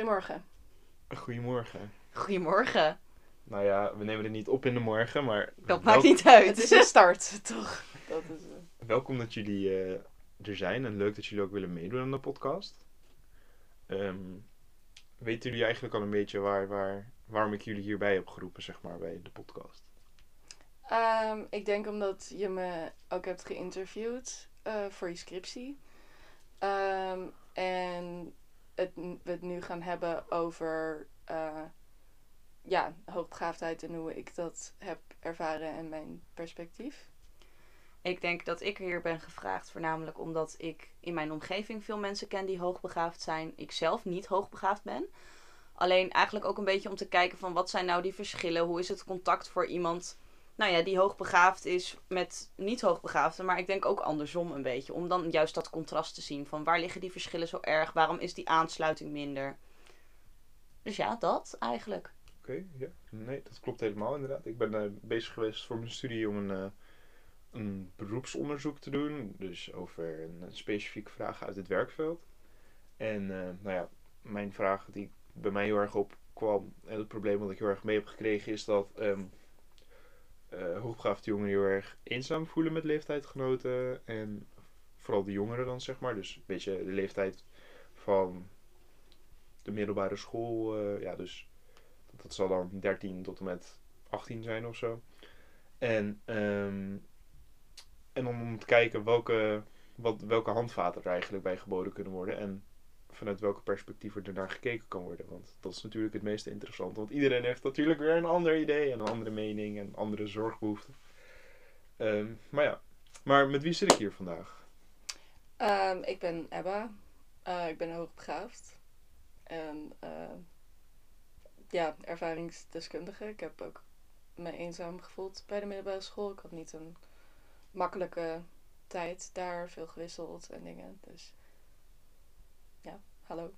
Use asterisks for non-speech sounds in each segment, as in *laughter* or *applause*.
Goedemorgen. Goedemorgen. Goedemorgen. Nou ja, we nemen het niet op in de morgen, maar... Dat wel- maakt niet uit. Het is een start, *laughs* toch? Dat is, eh, Welkom dat jullie eh, er zijn en leuk dat jullie ook willen meedoen aan de podcast. Ehm, weten jullie eigenlijk al een beetje waar, waar, waarom ik jullie hierbij heb geroepen, zeg maar, bij de podcast? Ehm, ik denk omdat je me ook hebt geïnterviewd eh, voor je scriptie. Ehm, en het, we het nu gaan hebben over eh, ja, hoogbegaafdheid en hoe ik dat heb ervaren en mijn perspectief. Ik denk dat ik hier ben gevraagd voornamelijk omdat ik in mijn omgeving veel mensen ken die hoogbegaafd zijn. Ik zelf niet hoogbegaafd ben. Alleen eigenlijk ook een beetje om te kijken van wat zijn nou die verschillen? Hoe is het contact voor iemand nou ja, die hoogbegaafd is met niet hoogbegaafden. Maar ik denk ook andersom een beetje. Om dan juist dat contrast te zien van waar liggen die verschillen zo erg? Waarom is die aansluiting minder? Dus ja, dat eigenlijk. Oké, ja. Nee, dat klopt helemaal inderdaad. Ik ben eh, bezig geweest voor mijn studie om een, eh, een beroepsonderzoek te doen. Dus over een, een specifieke vraag uit het werkveld. En eh, nou ja, mijn vraag die bij mij heel erg opkwam en het probleem wat ik heel erg mee heb gekregen is dat ehm eh, hoogbegaafde jongeren heel erg eenzaam voelen met leeftijdgenoten. En vooral de jongeren dan zeg maar. Dus een beetje de leeftijd van de middelbare school. eh, ja, dus dat zal dan 13 tot en met 18 zijn of zo. En, ehm, en om te kijken welke, wat, welke handvaten er eigenlijk bij geboden kunnen worden. En vanuit welke perspectieven er naar gekeken kan worden. Want dat is natuurlijk het meest interessante. Want iedereen heeft natuurlijk weer een ander idee en een andere mening en andere zorgbehoeften. Ehm, maar ja, maar met wie zit ik hier vandaag? Ehm, ik ben Ebba. Eh, ik ben hoogbegaafd. En eh, ja, ervaringsdeskundige. Ik heb ook me eenzaam gevoeld bij de middelbare school. Ik had niet een makkelijke tijd daar, veel gewisseld en dingen. Dus ja, hallo.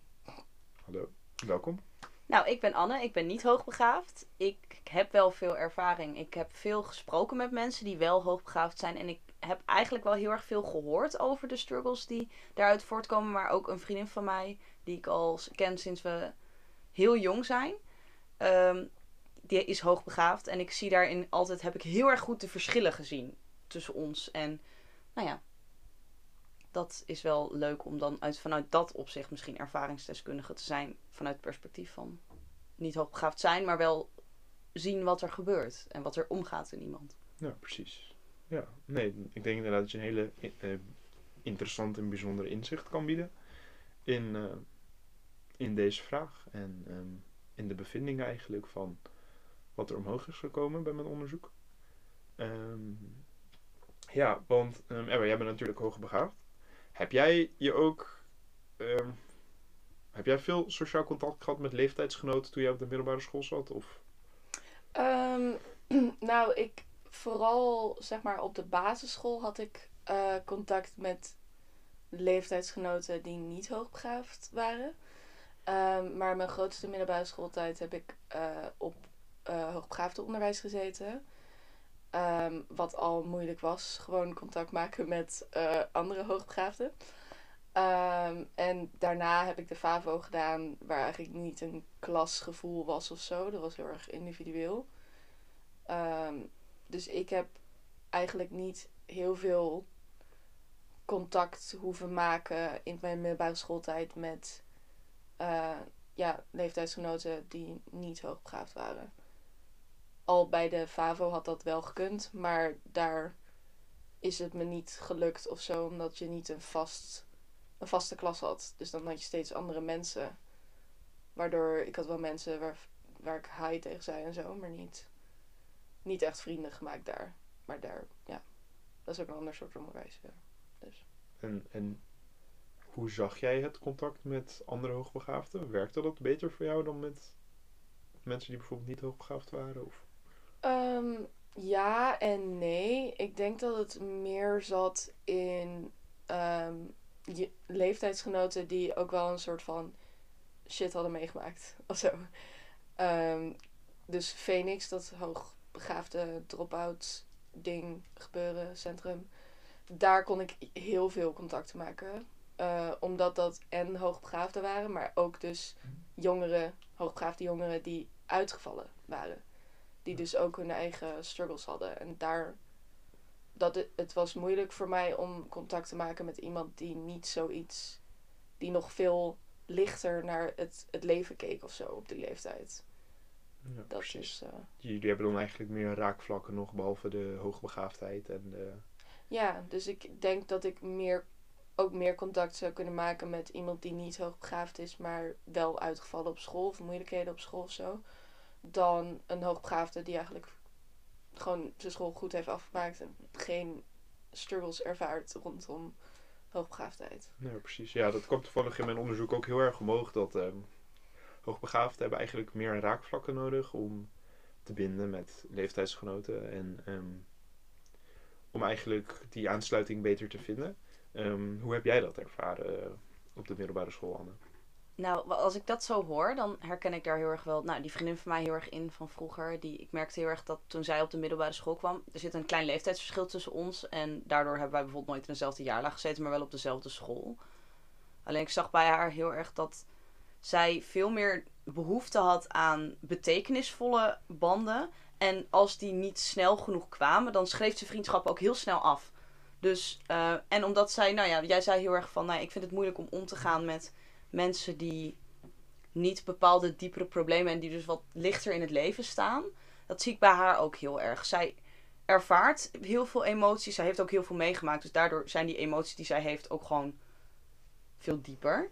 Hallo, welkom. Nou, ik ben Anne. Ik ben niet hoogbegaafd. Ik heb wel veel ervaring. Ik heb veel gesproken met mensen die wel hoogbegaafd zijn. En ik heb eigenlijk wel heel erg veel gehoord over de struggles die daaruit voortkomen. Maar ook een vriendin van mij, die ik al ken sinds we heel jong zijn. ehm, die is hoogbegaafd. En ik zie daarin altijd, heb ik heel erg goed de verschillen gezien tussen ons. En nou ja, dat is wel leuk om dan uit, vanuit dat opzicht misschien ervaringsdeskundige te zijn. Vanuit het perspectief van niet hoogbegaafd zijn, maar wel zien wat er gebeurt en wat er omgaat in iemand. Ja, precies. Ja, nee, ik denk inderdaad dat je een hele eh, interessant en bijzondere inzicht kan bieden in, eh, in deze vraag. En ehm, in de bevindingen eigenlijk van wat er omhoog is gekomen bij mijn onderzoek. Ehm, ja, want ehm jij bent natuurlijk hoogbegaafd. Heb jij je ook... ehm, heb jij veel sociaal contact gehad met leeftijdsgenoten toen jij op de middelbare school zat? Of Ehm, *clears throat* nou, ik vooral zeg maar op de basisschool had ik eh, contact met leeftijdsgenoten die niet hoogbegaafd waren. Ehm, maar mijn grootste middelbare schooltijd heb ik eh, op eh hoogbegaafde onderwijs gezeten. Ehm, wat al moeilijk was, gewoon contact maken met eh, andere hoogbegaafden. Ehm, en daarna heb ik de FAVO gedaan, waar eigenlijk niet een klasgevoel was of zo. Dat was heel erg individueel. Ehm, dus ik heb eigenlijk niet heel veel contact hoeven maken in mijn middelbare schooltijd met eh, ja, leeftijdsgenoten die niet hoogbegaafd waren. Al bij de FAVO had dat wel gekund, maar daar is het me niet gelukt of zo, omdat je niet een, vast, een vaste klas had. Dus dan had je steeds andere mensen. Waardoor ik had wel mensen waar, waar ik hi tegen zei en zo, maar niet, niet echt vrienden gemaakt daar. Maar daar, ja, dat is ook een ander soort onderwijs. Ja. En, en hoe zag jij het contact met andere hoogbegaafden? Werkte dat beter voor jou dan met mensen die bijvoorbeeld niet hoogbegaafd waren? Of? Ehm, ja en nee. Ik denk dat het meer zat in ehm, je leeftijdsgenoten die ook wel een soort van shit hadden meegemaakt *laughs* of zo. Ehm, dus Phoenix, dat hoogbegaafde drop-out ding gebeuren, centrum. Daar kon ik heel veel contacten maken. Eh, omdat dat en hoogbegaafden waren, maar ook dus jongeren, hoogbegaafde jongeren, die uitgevallen waren. Die dus ook hun eigen struggles hadden. En daar, dat het, het was moeilijk voor mij om contact te maken met iemand die niet zoiets, die nog veel lichter naar het, het leven keek of zo op die leeftijd. Ja, Dat precies. is, eh, Jullie hebben dan eigenlijk meer raakvlakken nog, behalve de hoogbegaafdheid en de... Ja, dus ik denk dat ik meer, ook meer contact zou kunnen maken met iemand die niet hoogbegaafd is, maar wel uitgevallen op school of moeilijkheden op school of zo. Dan een hoogbegaafde die eigenlijk gewoon zijn school goed heeft afgemaakt en geen struggles ervaart rondom hoogbegaafdheid. Ja, precies. Ja, dat kwam toevallig in mijn onderzoek ook heel erg omhoog. Dat ehm hoogbegaafden hebben eigenlijk meer raakvlakken nodig om te binden met leeftijdsgenoten. En ehm, om eigenlijk die aansluiting beter te vinden. Ehm, hoe heb jij dat ervaren op de middelbare school, Anne? Nou, als ik dat zo hoor, dan herken ik daar heel erg wel. Nou, die vriendin van mij heel erg in van vroeger. Die, ik merkte heel erg dat toen zij op de middelbare school kwam. Er zit een klein leeftijdsverschil tussen ons. En daardoor hebben wij bijvoorbeeld nooit in dezelfde jaarlaag gezeten, maar wel op dezelfde school. Alleen ik zag bij haar heel erg dat zij veel meer behoefte had aan betekenisvolle banden. En als die niet snel genoeg kwamen, dan schreef ze vriendschappen ook heel snel af. Dus, eh, en omdat zij, nou ja, jij zei heel erg van, nou, ik vind het moeilijk om om te gaan met mensen die niet bepaalde diepere problemen en die dus wat lichter in het leven staan. Dat zie ik bij haar ook heel erg. Zij ervaart heel veel emoties. Zij heeft ook heel veel meegemaakt. Dus daardoor zijn die emoties die zij heeft ook gewoon veel dieper.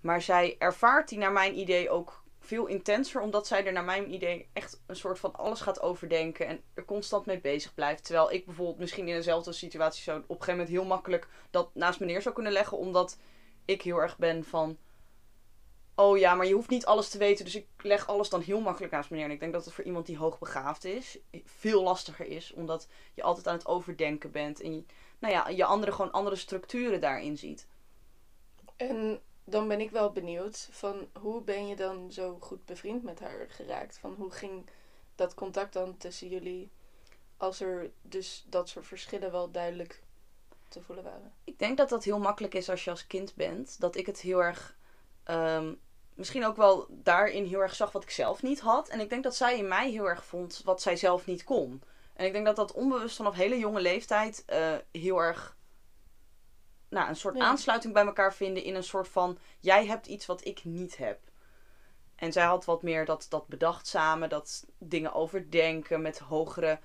Maar zij ervaart die naar mijn idee ook veel intenser. Omdat zij er naar mijn idee echt een soort van alles gaat overdenken. En er constant mee bezig blijft. Terwijl ik bijvoorbeeld misschien in dezelfde situatie zo op een gegeven moment heel makkelijk dat naast me neer zou kunnen leggen. Omdat ik heel erg ben van oh ja, maar je hoeft niet alles te weten. Dus ik leg alles dan heel makkelijk naast me neer. En ik denk dat het voor iemand die hoogbegaafd is, veel lastiger is. Omdat je altijd aan het overdenken bent. En je, nou ja, je andere, gewoon andere structuren daarin ziet. En dan ben ik wel benieuwd van hoe ben je dan zo goed bevriend met haar geraakt? Van hoe ging dat contact dan tussen jullie als er dus dat soort verschillen wel duidelijk te voelen waren? Ik denk dat dat heel makkelijk is als je als kind bent. Dat ik het heel erg. ehm, misschien ook wel daarin heel erg zag wat ik zelf niet had. En ik denk dat zij in mij heel erg vond wat zij zelf niet kon. En ik denk dat dat onbewust vanaf hele jonge leeftijd eh, heel erg. Nou, een soort Ja. aansluiting bij elkaar vinden in een soort van. Jij hebt iets wat ik niet heb. En zij had wat meer dat, dat bedachtzame, dat dingen overdenken, met hogere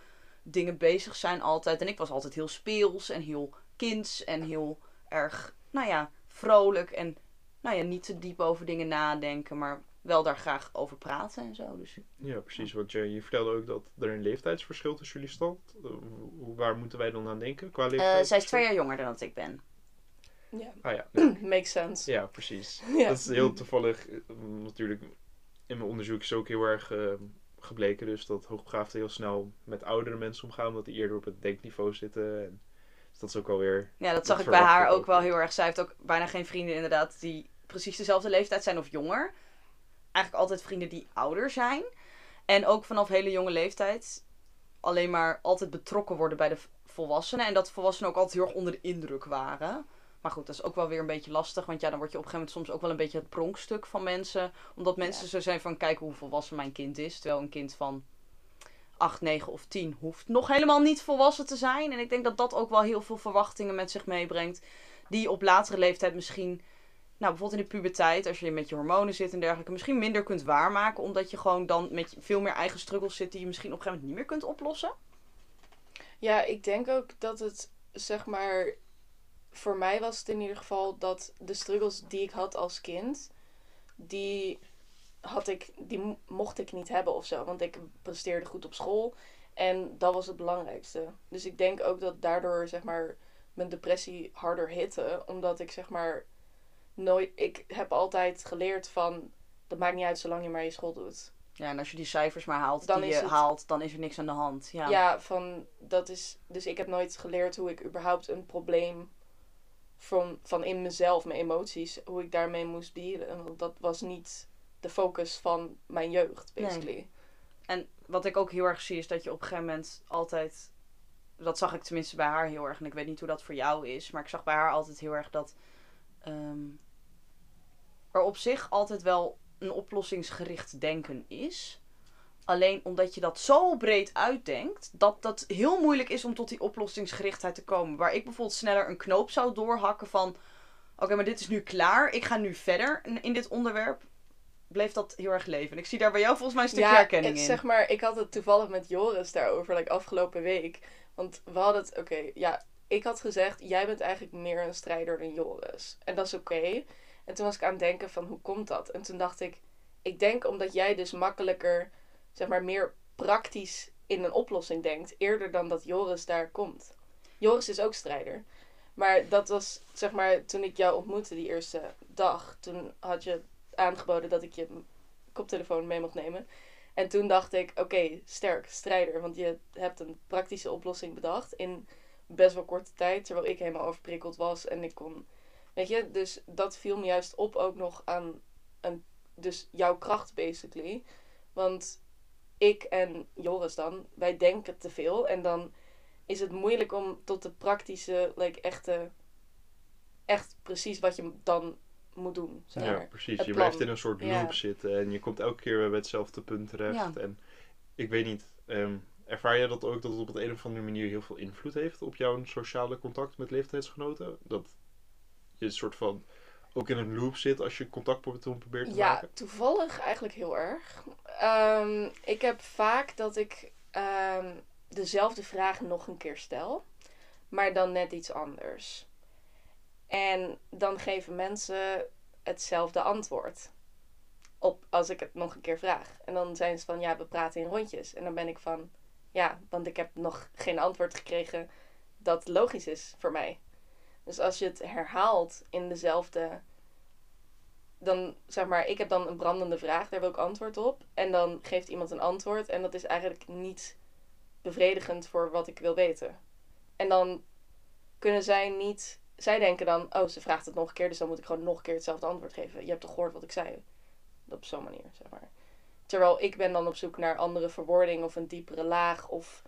dingen bezig zijn altijd. En ik was altijd heel speels en heel kinds en heel erg, nou ja, vrolijk. En nou ja, niet te diep over dingen nadenken, maar wel daar graag over praten en zo. Dus Ja, precies. Want je, je vertelde ook dat er een leeftijdsverschil tussen jullie stond. Eh, hoe- waar moeten wij dan aan denken qua Eh, leeftijd? zij is twee jaar jonger dan dat ik ben. Ja, Ah ja, *clears throat* makes sense. ja precies. *laughs* Ja. Dat is heel toevallig. eh, Natuurlijk, in mijn onderzoek is ook heel erg gebleken dus dat hoogbegaafden heel snel met oudere mensen omgaan. Omdat die eerder op het denkniveau zitten. En, dus dat is ook alweer... Ja, dat zag ik bij haar ook wel heel erg. Zij heeft ook bijna geen vrienden inderdaad die precies dezelfde leeftijd zijn of jonger. Eigenlijk altijd vrienden die ouder zijn. En ook vanaf hele jonge leeftijd alleen maar altijd betrokken worden bij de volwassenen. En dat volwassenen ook altijd heel erg onder de indruk waren. Maar goed, dat is ook wel weer een beetje lastig. Want ja, dan word je op een gegeven moment soms ook wel een beetje het pronkstuk van mensen. Omdat mensen Ja. zo zijn van, kijk hoe volwassen mijn kind is. Terwijl een kind van 8, 9 of 10 hoeft nog helemaal niet volwassen te zijn. En ik denk dat dat ook wel heel veel verwachtingen met zich meebrengt. Die op latere leeftijd misschien, nou bijvoorbeeld in de puberteit, als je met je hormonen zit en dergelijke, misschien minder kunt waarmaken. Omdat je gewoon dan met veel meer eigen struggles zit die je misschien op een gegeven moment niet meer kunt oplossen. Ja, ik denk ook dat het, zeg maar, voor mij was het in ieder geval dat de struggles die ik had als kind, die had ik, die mo- mocht ik niet hebben of zo. Want ik presteerde goed op school en dat was het belangrijkste. Dus ik denk ook dat daardoor, zeg maar, mijn depressie harder hitte. Omdat ik, zeg maar, nooit, ik heb altijd geleerd van, dat maakt niet uit zolang je maar je school doet. Ja, en als je die cijfers maar haalt Dan die je het- haalt, dan is er niks aan de hand. Ja. Ja. van dat is. Dus ik heb nooit geleerd hoe ik überhaupt een probleem van, van in mezelf, mijn emoties, hoe ik daarmee moest dealen. Want dat was niet de focus van mijn jeugd, Nee. basically. En wat ik ook heel erg zie is dat je op een gegeven moment altijd. Dat zag ik tenminste bij haar heel erg. En ik weet niet hoe dat voor jou is. Maar ik zag bij haar altijd heel erg dat. ehm, er op zich altijd wel een oplossingsgericht denken is. Alleen omdat je dat zo breed uitdenkt, dat dat heel moeilijk is om tot die oplossingsgerichtheid te komen. Waar ik bijvoorbeeld sneller een knoop zou doorhakken van: oké, maar dit is nu klaar, ik ga nu verder in dit onderwerp. Bleef dat heel erg leven. En ik zie daar bij jou volgens mij een stukje herkenning in. zeg maar, ik had het toevallig met Joris daarover, like, afgelopen week. Want we hadden het, oké, ja, ik had gezegd, jij bent eigenlijk meer een strijder dan Joris. En dat is oké. En toen was ik aan het denken van, hoe komt dat? En toen dacht ik, ik denk omdat jij dus makkelijker, zeg maar, meer praktisch in een oplossing denkt, eerder dan dat Joris daar komt. Joris is ook strijder. Maar dat was, zeg maar, toen ik jou ontmoette die eerste dag, toen had je aangeboden dat ik je koptelefoon mee mocht nemen. En toen dacht ik, oké, sterk, strijder. Want je hebt een praktische oplossing bedacht in best wel korte tijd. Terwijl ik helemaal overprikkeld was en ik kon... Weet je, dus dat viel me juist op ook nog aan een, dus jouw kracht, basically. Want ik en Joris dan, wij denken te veel. En dan is het moeilijk om tot de praktische, like, echte... Echt precies wat je dan moet doen, Ja, precies. Je blijft in een soort Ja. loop zitten en je komt elke keer weer bij hetzelfde punt terecht. Ja. En ik weet niet, ehm, ervaar jij dat ook dat het op de een of andere manier heel veel invloed heeft op jouw sociale contact met leeftijdsgenoten? Dat je een soort van ook in een loop zit als je contact probeert te Ja, maken? toevallig eigenlijk heel erg. Ehm, ik heb vaak dat ik ehm, dezelfde vraag nog een keer stel, maar dan net iets anders. En dan geven mensen hetzelfde antwoord op als ik het nog een keer vraag. En dan zijn ze van ja, we praten in rondjes. En dan ben ik van ja, want ik heb nog geen antwoord gekregen dat logisch is voor mij. Dus als je het herhaalt in dezelfde dan zeg maar, ik heb dan een brandende vraag, daar wil ik antwoord op. En dan geeft iemand een antwoord en dat is eigenlijk niet bevredigend voor wat ik wil weten. En dan kunnen zij niet, zij denken dan, oh ze vraagt het nog een keer, dus dan moet ik gewoon nog een keer hetzelfde antwoord geven. Je hebt toch gehoord wat ik zei? Op zo'n manier, zeg maar. Terwijl ik ben dan op zoek naar andere verwoording of een diepere laag of...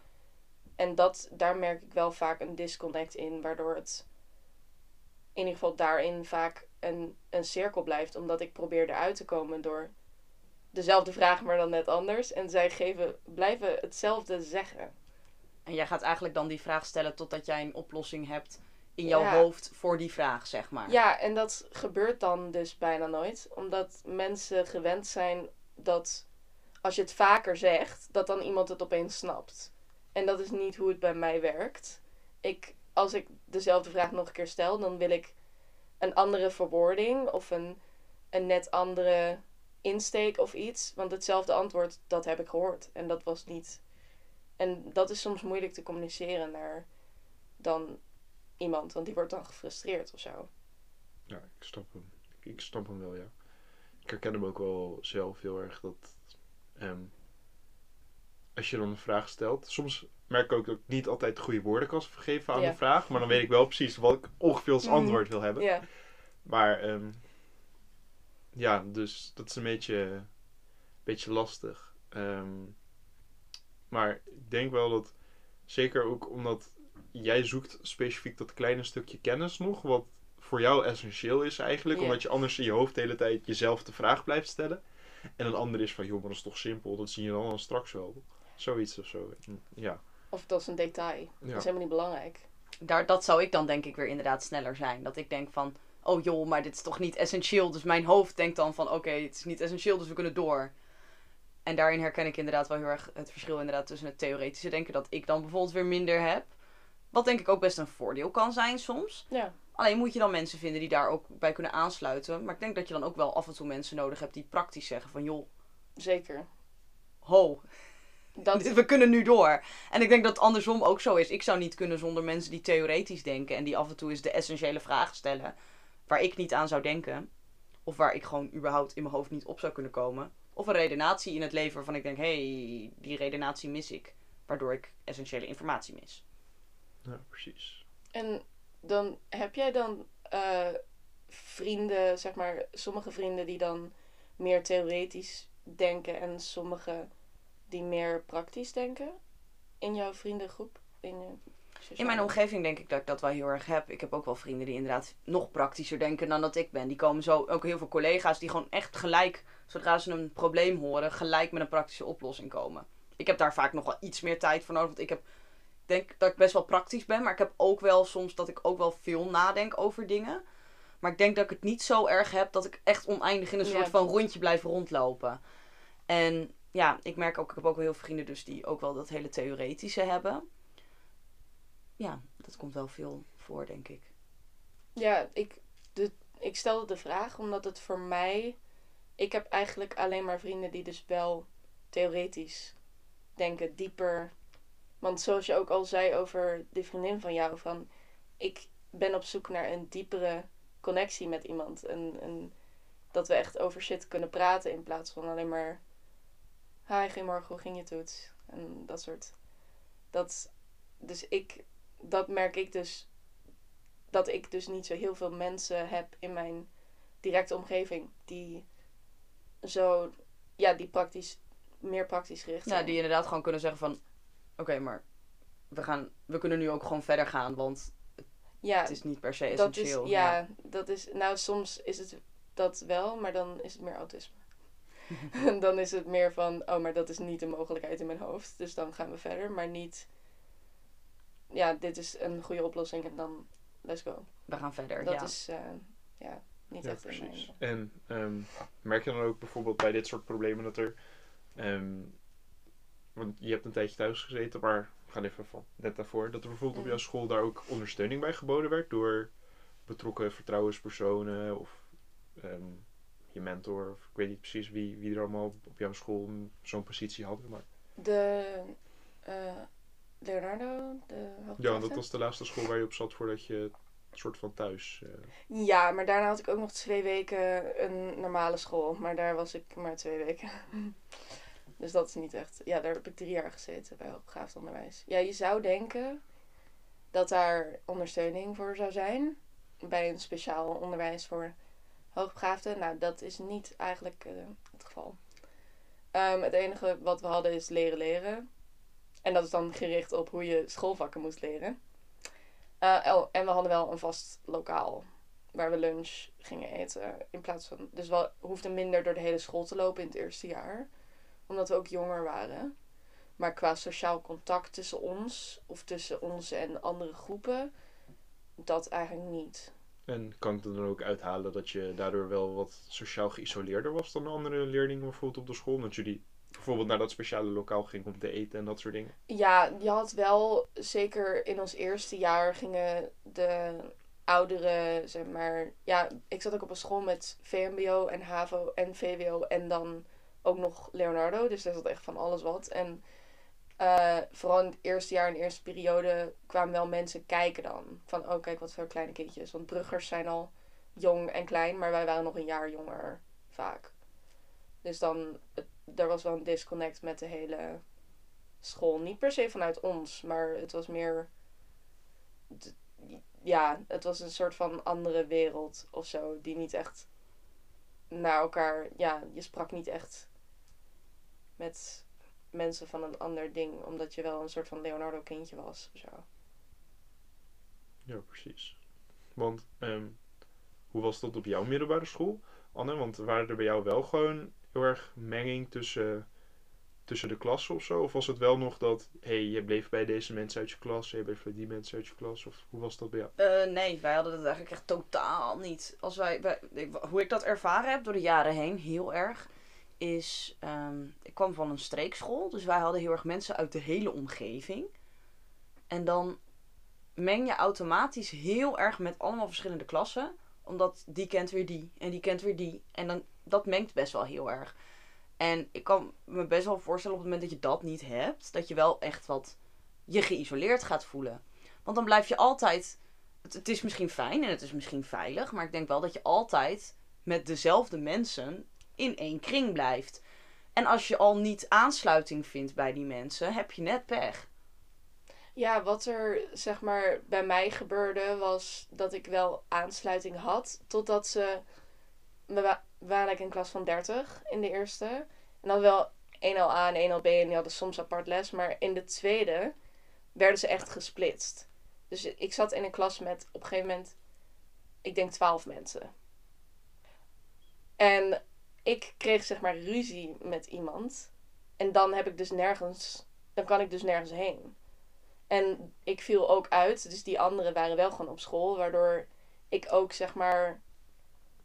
En dat, daar merk ik wel vaak een disconnect in, waardoor het in ieder geval daarin vaak een, een cirkel blijft. Omdat ik probeer eruit te komen door dezelfde vraag, maar dan net anders. En zij geven, blijven hetzelfde zeggen. En jij gaat eigenlijk dan die vraag stellen totdat jij een oplossing hebt in jouw Ja. hoofd voor die vraag, zeg maar. Ja, en dat gebeurt dan dus bijna nooit. Omdat mensen gewend zijn dat als je het vaker zegt, dat dan iemand het opeens snapt. En dat is niet hoe het bij mij werkt. Ik, als ik dezelfde vraag nog een keer stel, dan wil ik een andere verwoording of een, een net andere insteek of iets. Want hetzelfde antwoord, dat heb ik gehoord. En dat was niet. En dat is soms moeilijk te communiceren naar dan iemand, want die wordt dan gefrustreerd of zo. Ja, ik snap hem. Ik, ik snap hem wel, ja. Ik herken hem ook wel zelf heel erg dat ehm, als je dan een vraag stelt, soms merk ik ook dat ik niet altijd goede woorden kan geven aan Ja. de vraag, maar dan weet ik wel precies wat ik ongeveer als Mhm. antwoord wil hebben. Ja, Maar ehm, ja, dus dat is een beetje, beetje lastig. Ehm, maar ik denk wel dat, zeker ook omdat jij zoekt specifiek dat kleine stukje kennis nog, wat voor jou essentieel is eigenlijk, omdat je anders in je hoofd de hele tijd jezelf de vraag blijft stellen. En een ander is van, joh, maar dat is toch simpel, dat zie je dan, dan straks wel. Zoiets of zo. Ja. of dat is een detail. Dat is helemaal niet belangrijk. Daar, dat zou ik dan denk ik weer inderdaad sneller zijn. Dat ik denk van, oh joh, maar dit is toch niet essentieel. Dus mijn hoofd denkt dan van, oké, het is niet essentieel, dus we kunnen door. En daarin herken ik inderdaad wel heel erg het verschil inderdaad tussen het theoretische denken. Dat ik dan bijvoorbeeld weer minder heb. Wat denk ik ook best een voordeel kan zijn soms. Ja, Alleen moet je dan mensen vinden die daar ook bij kunnen aansluiten. Maar ik denk dat je dan ook wel af en toe mensen nodig hebt die praktisch zeggen van, joh, zeker. ho, Dat, *laughs* we kunnen nu door. En ik denk dat het andersom ook zo is. Ik zou niet kunnen zonder mensen die theoretisch denken en die af en toe eens de essentiële vragen stellen waar ik niet aan zou denken. Of waar ik gewoon überhaupt in mijn hoofd niet op zou kunnen komen. Of een redenatie in het leven waarvan ik denk, hé, hey, die redenatie mis ik. Waardoor ik essentiële informatie mis. Ja, precies. en dan heb jij dan eh, vrienden, zeg maar, sommige vrienden die dan meer theoretisch denken en sommige die meer praktisch denken in jouw vriendengroep? In, je In mijn omgeving denk ik dat ik dat wel heel erg heb. Ik heb ook wel vrienden die inderdaad nog praktischer denken dan dat ik ben. Die komen zo, ook heel veel collega's die gewoon echt gelijk zodra ze een probleem horen, gelijk met een praktische oplossing komen. Ik heb daar vaak nog wel iets meer tijd voor nodig. Want ik heb, denk dat ik best wel praktisch ben. Maar ik heb ook wel soms dat ik ook wel veel nadenk over dingen. Maar ik denk dat ik het niet zo erg heb dat ik echt oneindig in een Ja. soort van rondje blijf rondlopen. En ja, ik merk ook, ik heb ook wel heel veel vrienden dus die ook wel dat hele theoretische hebben. Ja, dat komt wel veel voor, denk ik. Ja, ik, de, ik stelde de vraag omdat het voor mij. Ik heb eigenlijk alleen maar vrienden die dus wel theoretisch denken, dieper. Want zoals je ook al zei over die vriendin van jou, van ik ben op zoek naar een diepere connectie met iemand. En, en dat we echt over shit kunnen praten in plaats van alleen maar. Hi, goedemorgen, hoe ging je toets? En dat soort. Dat, dus ik, dat merk ik dus dat ik dus niet zo heel veel mensen heb in mijn directe omgeving die zo, ja, die praktisch, meer praktisch gericht Ja, zijn. die inderdaad gewoon kunnen zeggen van... Oké, maar we, gaan, we kunnen nu ook gewoon verder gaan, want ja, het is niet per se dat is, essentieel. ja, dat is, nou soms is het dat wel, maar dan is het meer autisme. *laughs* dan is het meer van, oh, maar dat is niet een mogelijkheid in mijn hoofd, dus dan gaan we verder, maar niet, ja, dit is een goede oplossing en dan let's go. We gaan verder, Dat ja. is, eh, ja, niet Ja, echt in mijn... precies. En ehm, merk je dan ook bijvoorbeeld bij dit soort problemen dat er. ehm, want je hebt een tijdje thuis gezeten, maar we gaan even van net daarvoor. Dat er bijvoorbeeld op jouw school daar ook ondersteuning bij geboden werd door betrokken vertrouwenspersonen of ehm, je mentor. Of ik weet niet precies wie, wie er allemaal op jouw school zo'n positie hadden. Maar De eh, Leonardo, de ja, dat was de laatste school waar je op zat voordat je een soort van thuis. eh, Ja, maar daarna had ik ook nog twee weken een normale school. Maar daar was ik maar twee weken. Dus dat is niet echt... Ja, daar heb ik drie jaar gezeten bij hoogbegaafd onderwijs. Ja, je zou denken dat daar ondersteuning voor zou zijn. Bij een speciaal onderwijs voor hoogbegaafden. Nou, dat is niet eigenlijk eh, het geval. Ehm, het enige wat we hadden is leren leren. En dat is dan gericht op hoe je schoolvakken moest leren. Eh, oh, en we hadden wel een vast lokaal waar we lunch gingen eten. In plaats van. Dus we hoefden minder door de hele school te lopen in het eerste jaar. Omdat we ook jonger waren. Maar qua sociaal contact tussen ons, of tussen ons en andere groepen, dat eigenlijk niet. En kan ik er dan ook uithalen dat je daardoor wel wat sociaal geïsoleerder was dan andere leerlingen bijvoorbeeld op de school? Dat jullie bijvoorbeeld naar dat speciale lokaal ging om te eten en dat soort dingen. Ja, je had wel, zeker in ons eerste jaar gingen de oudere, zeg maar... Ja, ik zat ook op een school met VMBO en HAVO en VWO en dan ook nog Leonardo. Dus daar zat echt van alles wat. En eh, vooral in het eerste jaar en de eerste periode kwamen wel mensen kijken dan. Van, oh kijk wat voor kleine kindjes. Want bruggers zijn al jong en klein, maar wij waren nog een jaar jonger vaak. Dus dan, er was wel een disconnect met de hele school. Niet per se vanuit ons, maar het was meer. Ja, het was een soort van andere wereld of zo. Die niet echt naar elkaar. Ja, je sprak niet echt met mensen van een ander ding, omdat je wel een soort van Leonardo-kindje was of zo. Ja, precies. Want ehm, hoe was dat op jouw middelbare school, Anne? Want waren er bij jou wel gewoon heel erg menging tussen, tussen de klassen of zo? Of was het wel nog dat, hé, hey, je bleef bij deze mensen uit je klas, je bleef bij die mensen uit je klas? Of hoe was dat bij jou? Eh, nee, wij hadden dat eigenlijk echt totaal niet. Als wij, wij- ik- hoe ik dat ervaren heb door de jaren heen, heel erg, is... ehm, ik kwam van een streekschool, dus wij hadden heel erg mensen uit de hele omgeving. En dan meng je automatisch heel erg met allemaal verschillende klassen. Omdat die kent weer die en die kent weer die. En dan, dat mengt best wel heel erg. En ik kan me best wel voorstellen op het moment dat je dat niet hebt, dat je wel echt wat je geïsoleerd gaat voelen. Want dan blijf je altijd het, het is misschien fijn en het is misschien veilig, maar ik denk wel dat je altijd met dezelfde mensen in één kring blijft. En als je al niet aansluiting vindt bij die mensen, heb je net pech. Ja, wat er zeg maar bij mij gebeurde was dat ik wel aansluiting had. Totdat ze. We wa- waren in klas van 30 in de eerste. En dan wel 1LA en 1LB en die hadden soms apart les. Maar in de tweede werden ze echt gesplitst. Dus ik zat in een klas met op een gegeven moment, ik denk 12 mensen. En ik kreeg zeg maar ruzie met iemand. En dan heb ik dus nergens, dan kan ik dus nergens heen. En ik viel ook uit, dus die anderen waren wel gewoon op school, waardoor ik ook zeg maar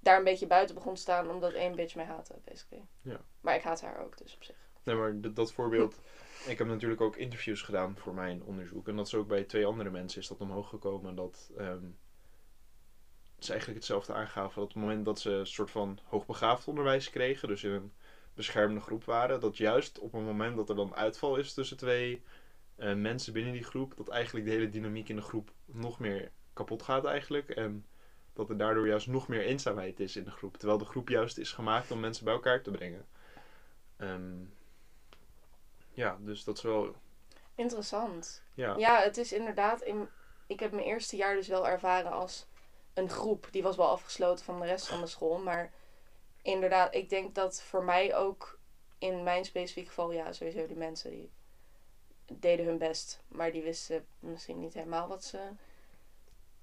daar een beetje buiten begon te staan omdat één bitch mij haatte, basically. Ja. Maar ik haat haar ook, dus op zich. Nee, maar dat voorbeeld. *laughs* Ik heb natuurlijk ook interviews gedaan voor mijn onderzoek. En dat is ook bij twee andere mensen is dat omhoog gekomen. Dat ehm, ze eigenlijk hetzelfde aangaven. Dat op het moment dat ze een soort van hoogbegaafd onderwijs kregen. Dus in een beschermde groep waren. Dat juist op het moment dat er dan uitval is tussen twee eh, mensen binnen die groep. Dat eigenlijk de hele dynamiek in de groep nog meer kapot gaat eigenlijk. En dat er daardoor juist nog meer eenzaamheid is in de groep. Terwijl de groep juist is gemaakt om mensen bij elkaar te brengen. Ehm, ja, dus dat is wel. Interessant. Ja, Ja, het is inderdaad. In, ik heb mijn eerste jaar dus wel ervaren als een groep. Die was wel afgesloten van de rest van de school. Maar inderdaad, ik denk dat voor mij ook in mijn specifieke geval, ja, sowieso die mensen die deden hun best. Maar die wisten misschien niet helemaal wat ze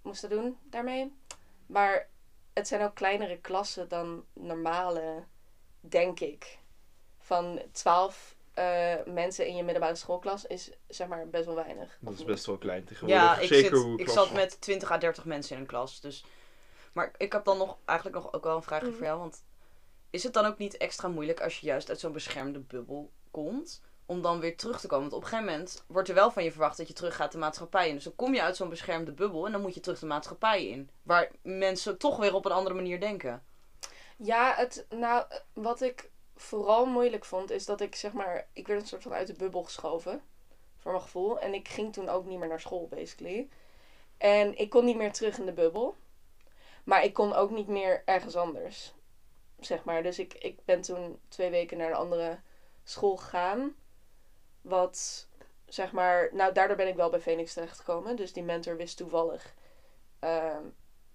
moesten doen daarmee. Maar het zijn ook kleinere klassen dan normale, denk ik. Van 12 eh, mensen in je middelbare schoolklas is zeg maar best wel weinig. Dat is best wel klein tegenwoordig. Ja, *laughs* ik, Zeker hoe ik zat met 20 à 30 mensen in een klas. Dus. Maar ik heb dan nog eigenlijk nog ook wel een vraagje mhm. voor jou. Want is het dan ook niet extra moeilijk als je juist uit zo'n beschermde bubbel komt? Om dan weer terug te komen. Want op een gegeven moment wordt er wel van je verwacht dat je terug gaat de maatschappij in. Dus dan kom je uit zo'n beschermde bubbel en dan moet je terug de maatschappij in. Waar mensen toch weer op een andere manier denken. Ja, het, nou, wat ik vooral moeilijk vond, is dat ik zeg maar, ik werd een soort van uit de bubbel geschoven, voor mijn gevoel. En ik ging toen ook niet meer naar school, basically. En ik kon niet meer terug in de bubbel. Maar ik kon ook niet meer ergens anders, zeg maar. Dus ik, ik ben toen twee weken naar een andere school gegaan. Wat, zeg maar, nou, daardoor ben ik wel bij Phoenix terechtgekomen. Dus die mentor wist toevallig ehm,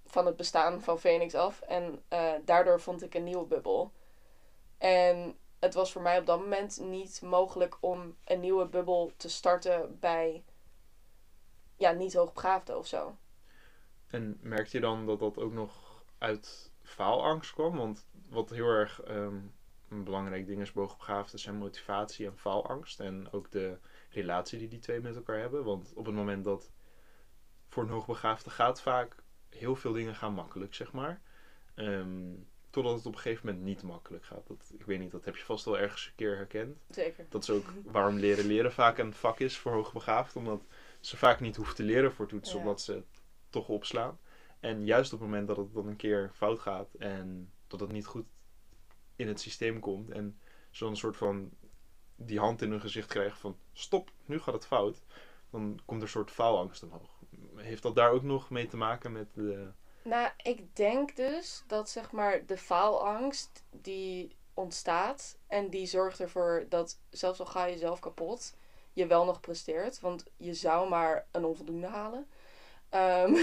van het bestaan van Phoenix af. En eh, daardoor vond ik een nieuwe bubbel. En het was voor mij op dat moment niet mogelijk om een nieuwe bubbel te starten bij ja, niet hoogbegaafden of zo. En merkte je dan dat dat ook nog uit faalangst kwam? Want wat heel erg ehm, een belangrijk ding is bij hoogbegaafden zijn motivatie en faalangst. En ook de relatie die die twee met elkaar hebben. Want op het moment dat voor een hoogbegaafde gaat vaak heel veel dingen gaan makkelijk, zeg maar. Ehm, totdat het op een gegeven moment niet makkelijk gaat. Dat, ik weet niet, dat heb je vast wel ergens een keer herkend. Zeker. Dat is ook waarom leren leren vaak een vak is voor hoogbegaafd. Omdat ze vaak niet hoeven te leren voor toetsen, Ja. omdat ze het toch opslaan. En juist op het moment dat het dan een keer fout gaat en dat het niet goed in het systeem komt. En ze dan een soort van die hand in hun gezicht krijgen van stop, nu gaat het fout. Dan komt er een soort faalangst omhoog. Heeft dat daar ook nog mee te maken met de... Nou, ik denk dus dat zeg maar de faalangst die ontstaat en die zorgt ervoor dat zelfs al ga je zelf kapot, je wel nog presteert. Want je zou maar een onvoldoende halen. Ehm,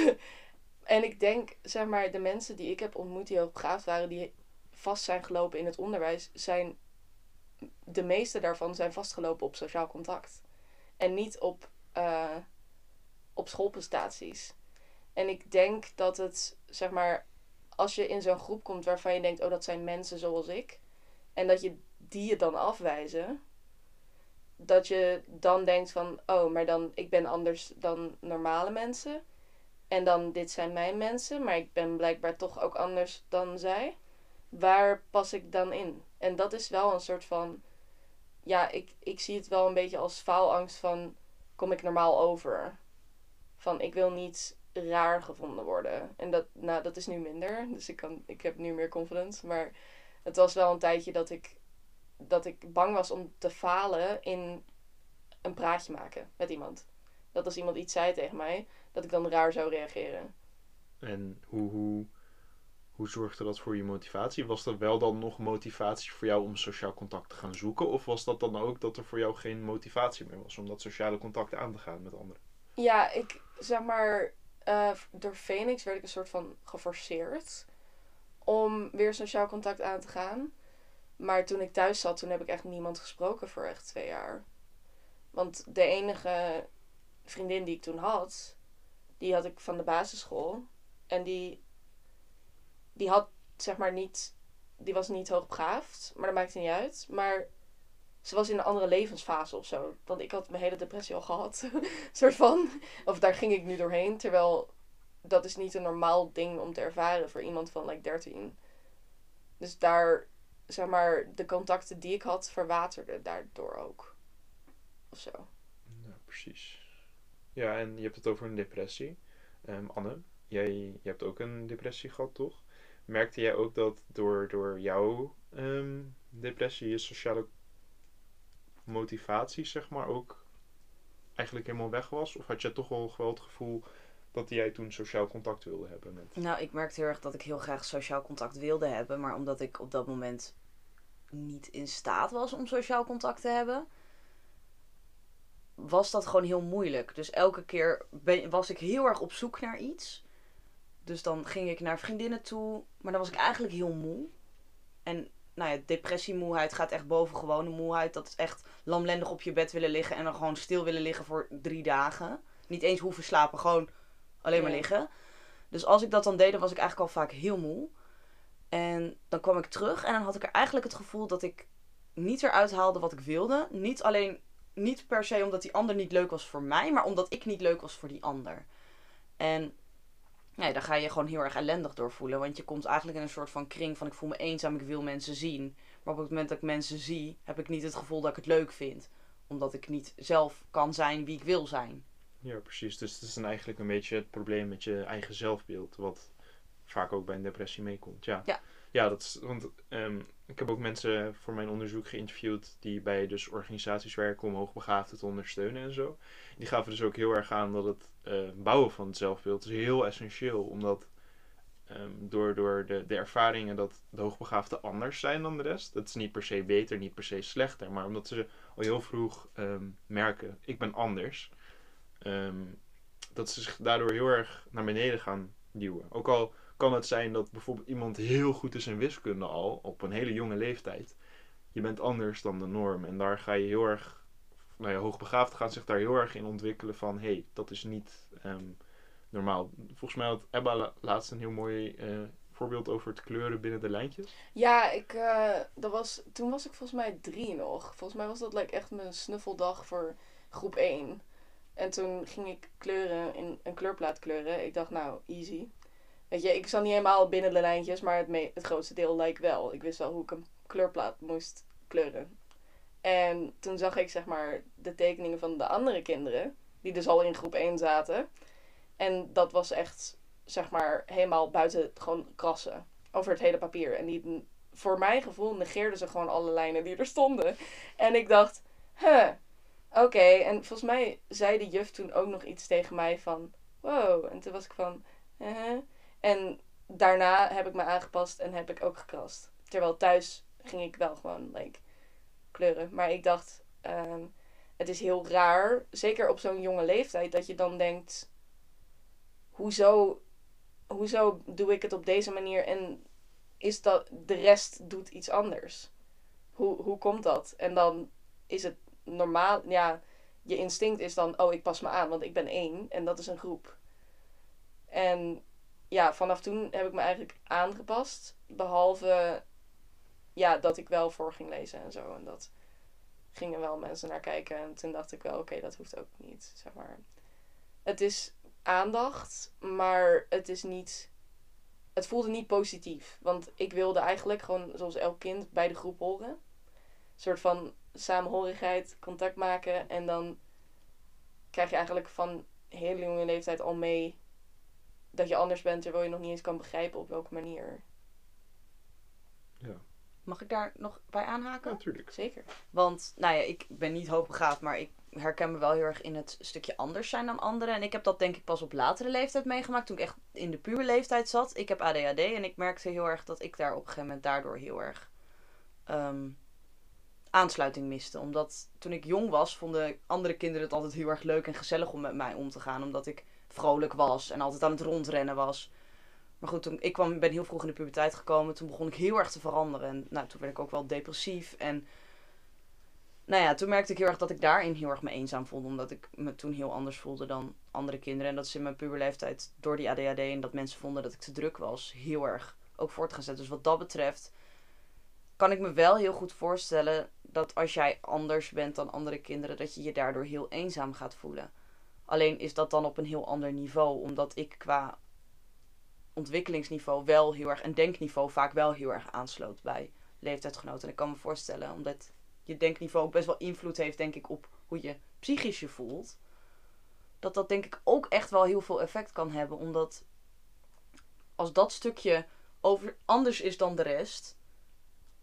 *laughs* en ik denk, zeg maar, de mensen die ik heb ontmoet die hoogbegaafd waren, die vast zijn gelopen in het onderwijs, zijn de meeste daarvan zijn vastgelopen op sociaal contact. En niet op, eh, op schoolprestaties. En ik denk dat het, zeg maar, als je in zo'n groep komt waarvan je denkt, oh, dat zijn mensen zoals ik. En dat je die je dan afwijzen. Dat je dan denkt van, oh, maar dan, ik ben anders dan normale mensen. En dan, dit zijn mijn mensen, maar ik ben blijkbaar toch ook anders dan zij. Waar pas ik dan in? En dat is wel een soort van, ja, ik, ik zie het wel een beetje als faalangst van, kom ik normaal over? Van, ik wil niet raar gevonden worden. En dat, nou, dat is nu minder. Dus ik, kan, ik heb nu meer confidence. Maar het was wel een tijdje dat ik, dat ik bang was om te falen in een praatje maken met iemand. Dat als iemand iets zei tegen mij, dat ik dan raar zou reageren. En hoe, hoe, hoe zorgde dat voor je motivatie? Was er wel dan nog motivatie voor jou om sociaal contact te gaan zoeken? Of was dat dan ook dat er voor jou geen motivatie meer was om dat sociale contact aan te gaan met anderen? Ja, ik zeg maar, eh, door Phoenix werd ik een soort van geforceerd om weer sociaal contact aan te gaan. Maar toen ik thuis zat, toen heb ik echt niemand gesproken voor echt twee jaar. Want de enige vriendin die ik toen had, die had ik van de basisschool. En die, die had zeg maar niet die was niet hoogbegaafd, maar dat maakte niet uit. Maar ze was in een andere levensfase of zo. Want ik had mijn hele depressie al gehad. *laughs* soort van. Of daar ging ik nu doorheen. Terwijl dat is niet een normaal ding om te ervaren voor iemand van like 13. Dus daar, zeg maar, de contacten die ik had verwaterden daardoor ook. Of zo. Precies. Ja, en je hebt het over een depressie. Ehm, Anne, jij, jij hebt ook een depressie gehad, toch? Merkte jij ook dat door, door jouw ehm, depressie je sociale motivatie, zeg maar, ook eigenlijk helemaal weg was? Of had je toch wel, het gevoel dat jij toen sociaal contact wilde hebben met... Nou, ik merkte heel erg dat ik heel graag sociaal contact wilde hebben. Maar omdat ik op dat moment niet in staat was om sociaal contact te hebben, was dat gewoon heel moeilijk. Dus elke keer was ik heel erg op zoek naar iets. Dus dan ging ik naar vriendinnen toe, maar dan was ik eigenlijk heel moe. En nou ja, depressiemoeheid gaat echt boven gewone moeheid. Dat is echt lamlendig op je bed willen liggen en dan gewoon stil willen liggen voor drie dagen. Niet eens hoeven slapen, gewoon alleen maar liggen. Dus als ik dat dan deed, dan was ik eigenlijk al vaak heel moe. En dan kwam ik terug en dan had ik er eigenlijk het gevoel dat ik niet eruit haalde wat ik wilde. Niet alleen, niet per se omdat die ander niet leuk was voor mij, maar omdat ik niet leuk was voor die ander. En nee, daar ga je gewoon heel erg ellendig door voelen. Want je komt eigenlijk in een soort van kring van ik voel me eenzaam, ik wil mensen zien. Maar op het moment dat ik mensen zie, heb ik niet het gevoel dat ik het leuk vind. Omdat ik niet zelf kan zijn wie ik wil zijn. Ja, precies. Dus het is dan eigenlijk een beetje het probleem met je eigen zelfbeeld, wat vaak ook bij een depressie meekomt. Ja. Ja. Ja, dat is, want ehm, ik heb ook mensen voor mijn onderzoek geïnterviewd die bij dus organisaties werken om hoogbegaafden te ondersteunen en zo. Die gaven dus ook heel erg aan dat het eh, bouwen van het zelfbeeld is heel essentieel, omdat ehm, door, door de, de ervaringen dat de hoogbegaafden anders zijn dan de rest, dat is niet per se beter, niet per se slechter, maar omdat ze al heel vroeg ehm, merken, ik ben anders, dat ze zich daardoor heel erg naar beneden gaan duwen. Ook al kan het zijn dat bijvoorbeeld iemand heel goed is in wiskunde al, op een hele jonge leeftijd. Je bent anders dan de norm en daar ga je heel erg, nou ja, hoogbegaafden gaan zich daar heel erg in ontwikkelen van, hé, hey, dat is niet ehm, normaal. Volgens mij had Ebba la- laatst een heel mooi eh, voorbeeld over het kleuren binnen de lijntjes. Ja, ik, eh, dat was, toen was ik volgens mij drie nog. Volgens mij was dat like, echt mijn snuffeldag voor groep 1. En toen ging ik kleuren, in een kleurplaat kleuren. Ik dacht, nou, easy. Weet je, ik zat niet helemaal binnen de lijntjes, maar het, het grootste deel lijkt wel. Ik wist wel hoe ik een kleurplaat moest kleuren. En toen zag ik, zeg maar, de tekeningen van de andere kinderen, die dus al in groep 1 zaten. En dat was echt, zeg maar, helemaal buiten gewoon krassen over het hele papier. En die, voor mijn gevoel negeerden ze gewoon alle lijnen die er stonden. En ik dacht, huh, oké. En volgens mij zei de juf toen ook nog iets tegen mij van, wow. En toen was ik van, eh. En daarna heb ik me aangepast en heb ik ook gekrast. Terwijl thuis ging ik wel gewoon, like, kleuren. Maar ik dacht, ehm, het is heel raar, zeker op zo'n jonge leeftijd, dat je dan denkt, hoezo, hoezo doe ik het op deze manier en is dat de rest doet iets anders? Hoe, hoe komt dat? En dan is het normaal, ja, je instinct is dan, oh, ik pas me aan, want ik ben één en dat is een groep. En ja, vanaf toen heb ik me eigenlijk aangepast, behalve ja, dat ik wel voor ging lezen en zo. En dat gingen wel mensen naar kijken. En toen dacht ik wel, oké, dat hoeft ook niet, zeg maar. Het is aandacht, maar het is niet... Het voelde niet positief. Want ik wilde eigenlijk gewoon, zoals elk kind, bij de groep horen. Een soort van samenhorigheid, contact maken. En dan krijg je eigenlijk van hele jonge leeftijd al mee dat je anders bent, terwijl je nog niet eens kan begrijpen op welke manier. Mag ik daar nog bij aanhaken? Natuurlijk. Zeker. Want, nou ja, ik ben niet hoogbegaafd, maar ik herken me wel heel erg in het stukje anders zijn dan anderen. En ik heb dat denk ik pas op latere leeftijd meegemaakt, toen ik echt in de puberleeftijd zat. Ik heb ADHD en ik merkte heel erg dat ik daar op een gegeven moment daardoor heel erg ehm, aansluiting miste. Omdat toen ik jong was, vonden andere kinderen het altijd heel erg leuk en gezellig om met mij om te gaan. Omdat ik vrolijk was en altijd aan het rondrennen was. Maar goed, toen, ik kwam, ben heel vroeg in de puberteit gekomen. Toen begon ik heel erg te veranderen. En nou, toen werd ik ook wel depressief. En nou ja, toen merkte ik heel erg dat ik daarin heel erg me eenzaam voelde. Omdat ik me toen heel anders voelde dan andere kinderen. En dat is in mijn puberleeftijd door die ADHD en dat mensen vonden dat ik te druk was, heel erg ook voort gaan zetten. Dus wat dat betreft kan ik me wel heel goed voorstellen dat als jij anders bent dan andere kinderen, dat je je daardoor heel eenzaam gaat voelen. Alleen is dat dan op een heel ander niveau, omdat ik qua ontwikkelingsniveau wel heel erg en denkniveau vaak wel heel erg aansloot bij leeftijdsgenoten. En ik kan me voorstellen, omdat je denkniveau ook best wel invloed heeft, denk ik, op hoe je psychisch je voelt. Dat dat denk ik ook echt wel heel veel effect kan hebben. Omdat als dat stukje over anders is dan de rest.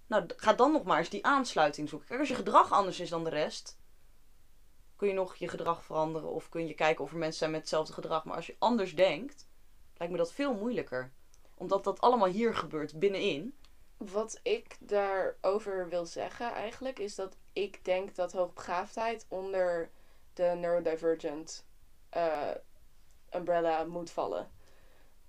Nou, ga dan nog maar eens die aansluiting zoeken. Kijk, als je gedrag anders is dan de rest. Kun je nog je gedrag veranderen. Of kun je kijken of er mensen zijn met hetzelfde gedrag. Maar als je anders denkt, lijkt me dat veel moeilijker. Omdat dat allemaal hier gebeurt, binnenin. Wat ik daarover wil zeggen eigenlijk is dat ik denk dat hoogbegaafdheid onder de neurodivergent eh, umbrella moet vallen.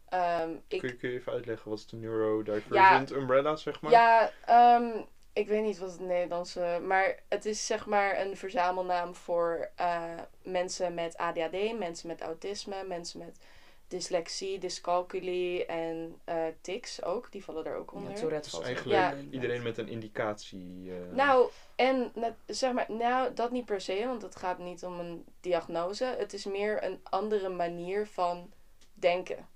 Ehm, ik, Kun je, kun je even uitleggen wat is de neurodivergent umbrella, zeg maar? Ja, ehm, ik weet niet wat het Nederlandse. Maar het is zeg maar een verzamelnaam voor eh, mensen met ADHD, mensen met autisme, mensen met dyslexie, dyscalculie en eh tics ook. Die vallen er ook Ja, onder. Tourette Dus eigenlijk ook in, iedereen met een indicatie. eh, Nou, en zeg maar, nou, dat niet per se, want het gaat niet om een diagnose. Het is meer een andere manier van denken.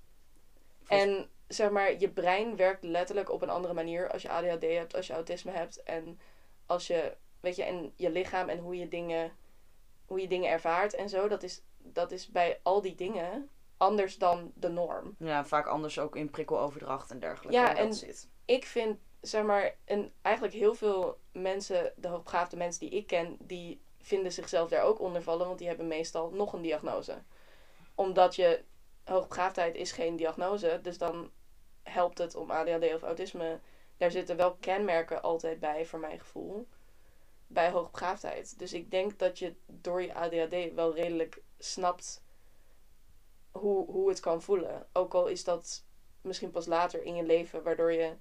En zeg maar, je brein werkt letterlijk op een andere manier als je ADHD hebt, als je autisme hebt en als je, weet je, en je lichaam en hoe je dingen, hoe je dingen ervaart en zo. Dat is, dat is bij al die dingen anders dan de norm. Ja, vaak anders ook in prikkeloverdracht en dergelijke. Ja, en- zit. ik vind, zeg maar, en eigenlijk heel veel mensen, de hoogbegaafde mensen die ik ken, die vinden zichzelf daar ook onder vallen, want die hebben meestal nog een diagnose. Omdat je, hoogbegaafdheid is geen diagnose, dus dan helpt het om ADHD of autisme. Daar zitten wel kenmerken altijd bij, voor mijn gevoel, bij hoogbegaafdheid. Dus ik denk dat je door je ADHD wel redelijk snapt hoe, hoe het kan voelen. Ook al is dat misschien pas later in je leven, waardoor je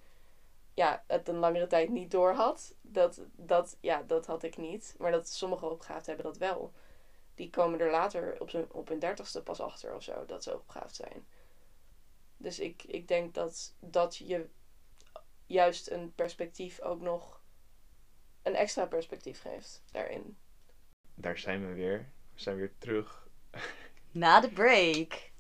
ja, het een langere tijd niet door had. Dat, dat, ja, dat had ik niet. Maar dat sommige hoogbegaafden hebben dat wel. Die komen er later op, zijn, op hun dertigste pas achter of zo, dat ze hoogbegaafd zijn. Dus ik, ik denk dat dat je juist een perspectief ook nog een extra perspectief geeft daarin. Daar zijn we weer. We zijn weer terug. *laughs* Na de break.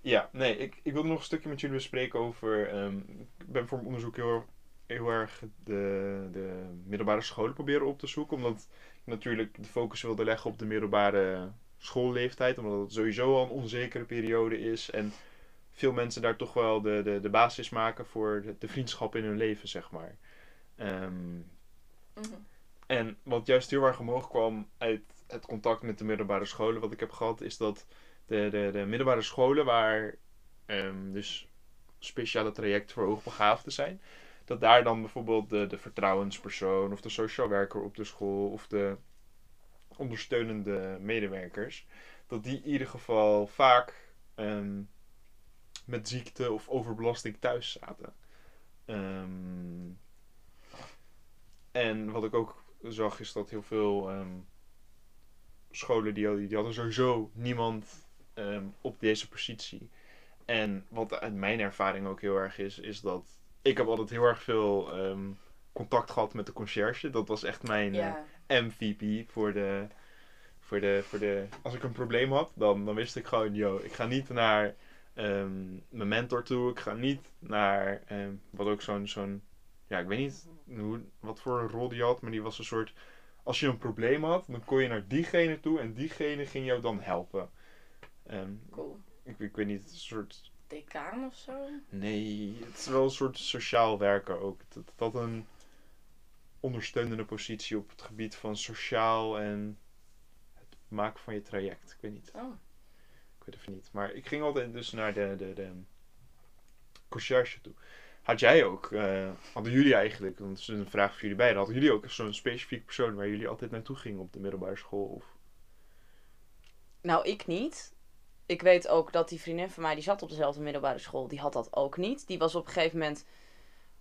Ja, nee, ik, ik wil nog een stukje met jullie bespreken over. ehm, ik ben voor mijn onderzoek heel, heel erg de, de middelbare scholen proberen op te zoeken. Omdat ik natuurlijk de focus wilde leggen op de middelbare schoolleeftijd. Omdat het sowieso al een onzekere periode is. En veel mensen daar toch wel de, de, de basis maken voor de, de vriendschap in hun leven, zeg maar. Ehm, En wat juist heel erg omhoog kwam uit het contact met de middelbare scholen wat ik heb gehad, is dat de, de, de middelbare scholen waar ehm, dus speciale trajecten voor hoogbegaafden zijn, dat daar dan bijvoorbeeld de, de vertrouwenspersoon of de sociaal werker op de school of de ondersteunende medewerkers, dat die in ieder geval vaak ehm, met ziekte of overbelasting thuis zaten. Ehm, en wat ik ook zag is dat heel veel ehm, scholen die, hadden- die hadden sowieso niemand ehm, op deze positie. En wat uit mijn ervaring ook heel erg is, is dat ik heb altijd heel erg veel contact gehad met de conciërge. Dat was echt mijn eh, MVP voor de, voor de, voor de... Als ik een probleem had, dan, dan wist ik gewoon... Yo, ik ga niet naar ehm, mijn mentor toe. Ik ga niet naar... ehm, wat ook zo'n... zo'n ja, ik weet niet hoe, wat voor een rol die had. Maar die was een soort... Als je een probleem had, dan kon je naar diegene toe. En diegene ging jou dan helpen. Ehm, cool. ik, ik weet niet, een soort... Decaan of zo? Nee, het is wel een soort sociaal werken ook. Dat had een ondersteunende positie op het gebied van sociaal en het maken van je traject. Ik weet niet. Oh. Ik weet even niet. Maar ik ging altijd dus naar de, de, de conciërge toe. Had jij ook, eh, hadden jullie eigenlijk, want het is een vraag voor jullie beiden, hadden jullie ook zo'n specifiek persoon waar jullie altijd naartoe gingen op de middelbare school? Of... Nou, ik niet. Ik weet ook dat die vriendin van mij, die zat op dezelfde middelbare school, die had dat ook niet. Die was op een gegeven moment,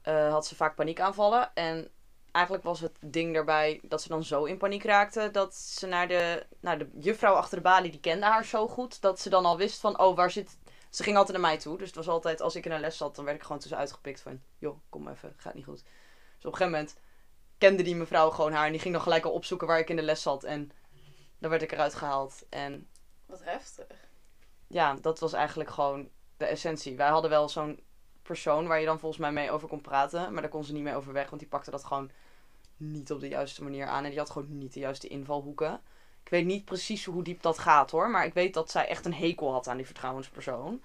eh, had ze vaak paniekaanvallen. En eigenlijk was het ding daarbij dat ze dan zo in paniek raakte, dat ze naar de, nou, de juffrouw achter de balie, die kende haar zo goed, dat ze dan al wist van, oh, waar zit... Ze ging altijd naar mij toe, dus het was altijd, als ik in een les zat, dan werd ik gewoon tussen uitgepikt van, joh, kom even, gaat niet goed. Dus op een gegeven moment kende die mevrouw gewoon haar en die ging dan gelijk al opzoeken waar ik in de les zat. En dan werd ik eruit gehaald. En Wat heftig. ja, dat was eigenlijk gewoon de essentie. Wij hadden wel zo'n persoon waar je dan volgens mij mee over kon praten. Maar daar kon ze niet mee overweg, want die pakte dat gewoon niet op de juiste manier aan. En die had gewoon niet de juiste invalhoeken. Ik weet niet precies hoe diep dat gaat hoor. Maar ik weet dat zij echt een hekel had aan die vertrouwenspersoon.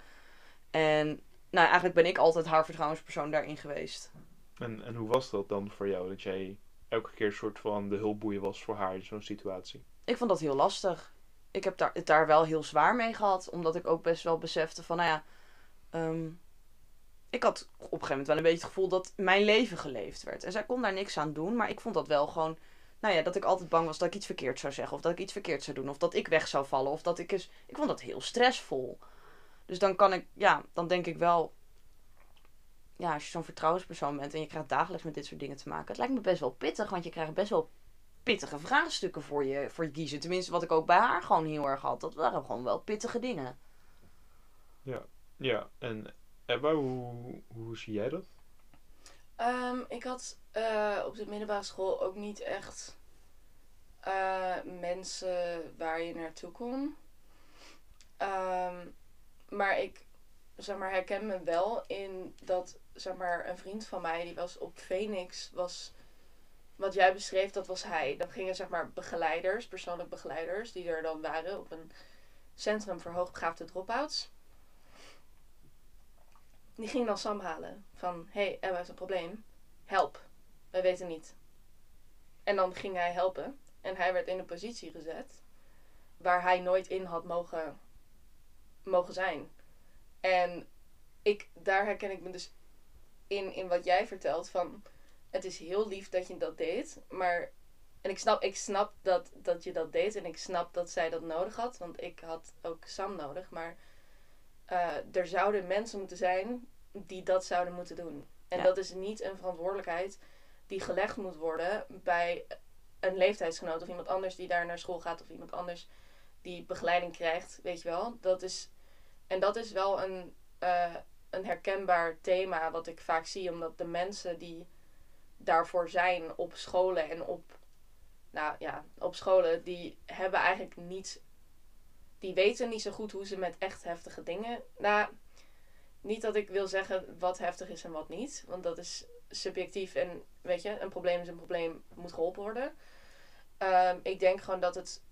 En nou, eigenlijk ben ik altijd haar vertrouwenspersoon daarin geweest. En, en hoe was dat dan voor jou? Dat jij elke keer een soort van de hulpboei was voor haar in zo'n situatie? Ik vond dat heel lastig. Ik heb daar, het daar wel heel zwaar mee gehad. Omdat ik ook best wel besefte van, nou ja... ehm, ik had op een gegeven moment wel een beetje het gevoel dat mijn leven geleefd werd. En zij kon daar niks aan doen. Maar ik vond dat wel gewoon... Nou ja, dat ik altijd bang was dat ik iets verkeerd zou zeggen. Of dat ik iets verkeerd zou doen. Of dat ik weg zou vallen. Of dat ik eens... Ik vond dat heel stressvol. Dus dan kan ik... Ja, dan denk ik wel... Ja, als je zo'n vertrouwenspersoon bent en je krijgt dagelijks met dit soort dingen te maken. Het lijkt me best wel pittig. Want je krijgt best wel pittige vraagstukken voor je, voor je kiezen. Tenminste, wat ik ook bij haar gewoon heel erg had. Dat waren gewoon wel pittige dingen. Ja, en Ebba, hoe, hoe zie jij dat? Ehm, ik had eh, op de middelbare school ook niet echt eh, mensen waar je naartoe kon. Ehm, maar ik zeg maar, herken me wel in dat zeg maar, een vriend van mij die was op Phoenix was wat jij beschreef, dat was hij. Dan gingen zeg maar begeleiders, persoonlijk begeleiders, die er dan waren op een centrum voor hoogbegaafde dropouts. Die ging dan Sam halen. Van, hé, hey, er is een probleem. Help. Wij weten niet. En dan ging hij helpen. En hij werd in een positie gezet waar hij nooit in had mogen, mogen zijn. En ik, daar herken ik me dus in, in wat jij vertelt. Van, het is heel lief dat je dat deed. Maar, en ik snap, ik snap dat, dat je dat deed. En ik snap dat zij dat nodig had. Want ik had ook Sam nodig. Maar eh, er zouden mensen moeten zijn die dat zouden moeten doen. En Ja. dat is niet een verantwoordelijkheid die gelegd moet worden bij een leeftijdsgenoot of iemand anders die daar naar school gaat of iemand anders die begeleiding krijgt, weet je wel. Dat is, en dat is wel een, eh, een herkenbaar thema wat ik vaak zie, omdat de mensen die daarvoor zijn op scholen en op, nou ja, op scholen, die hebben eigenlijk niet, die weten niet zo goed hoe ze met echt heftige dingen, nou, niet dat ik wil zeggen wat heftig is en wat niet, want dat is subjectief en weet je, een probleem is een probleem, moet geholpen worden. Ehm, ik denk gewoon dat het,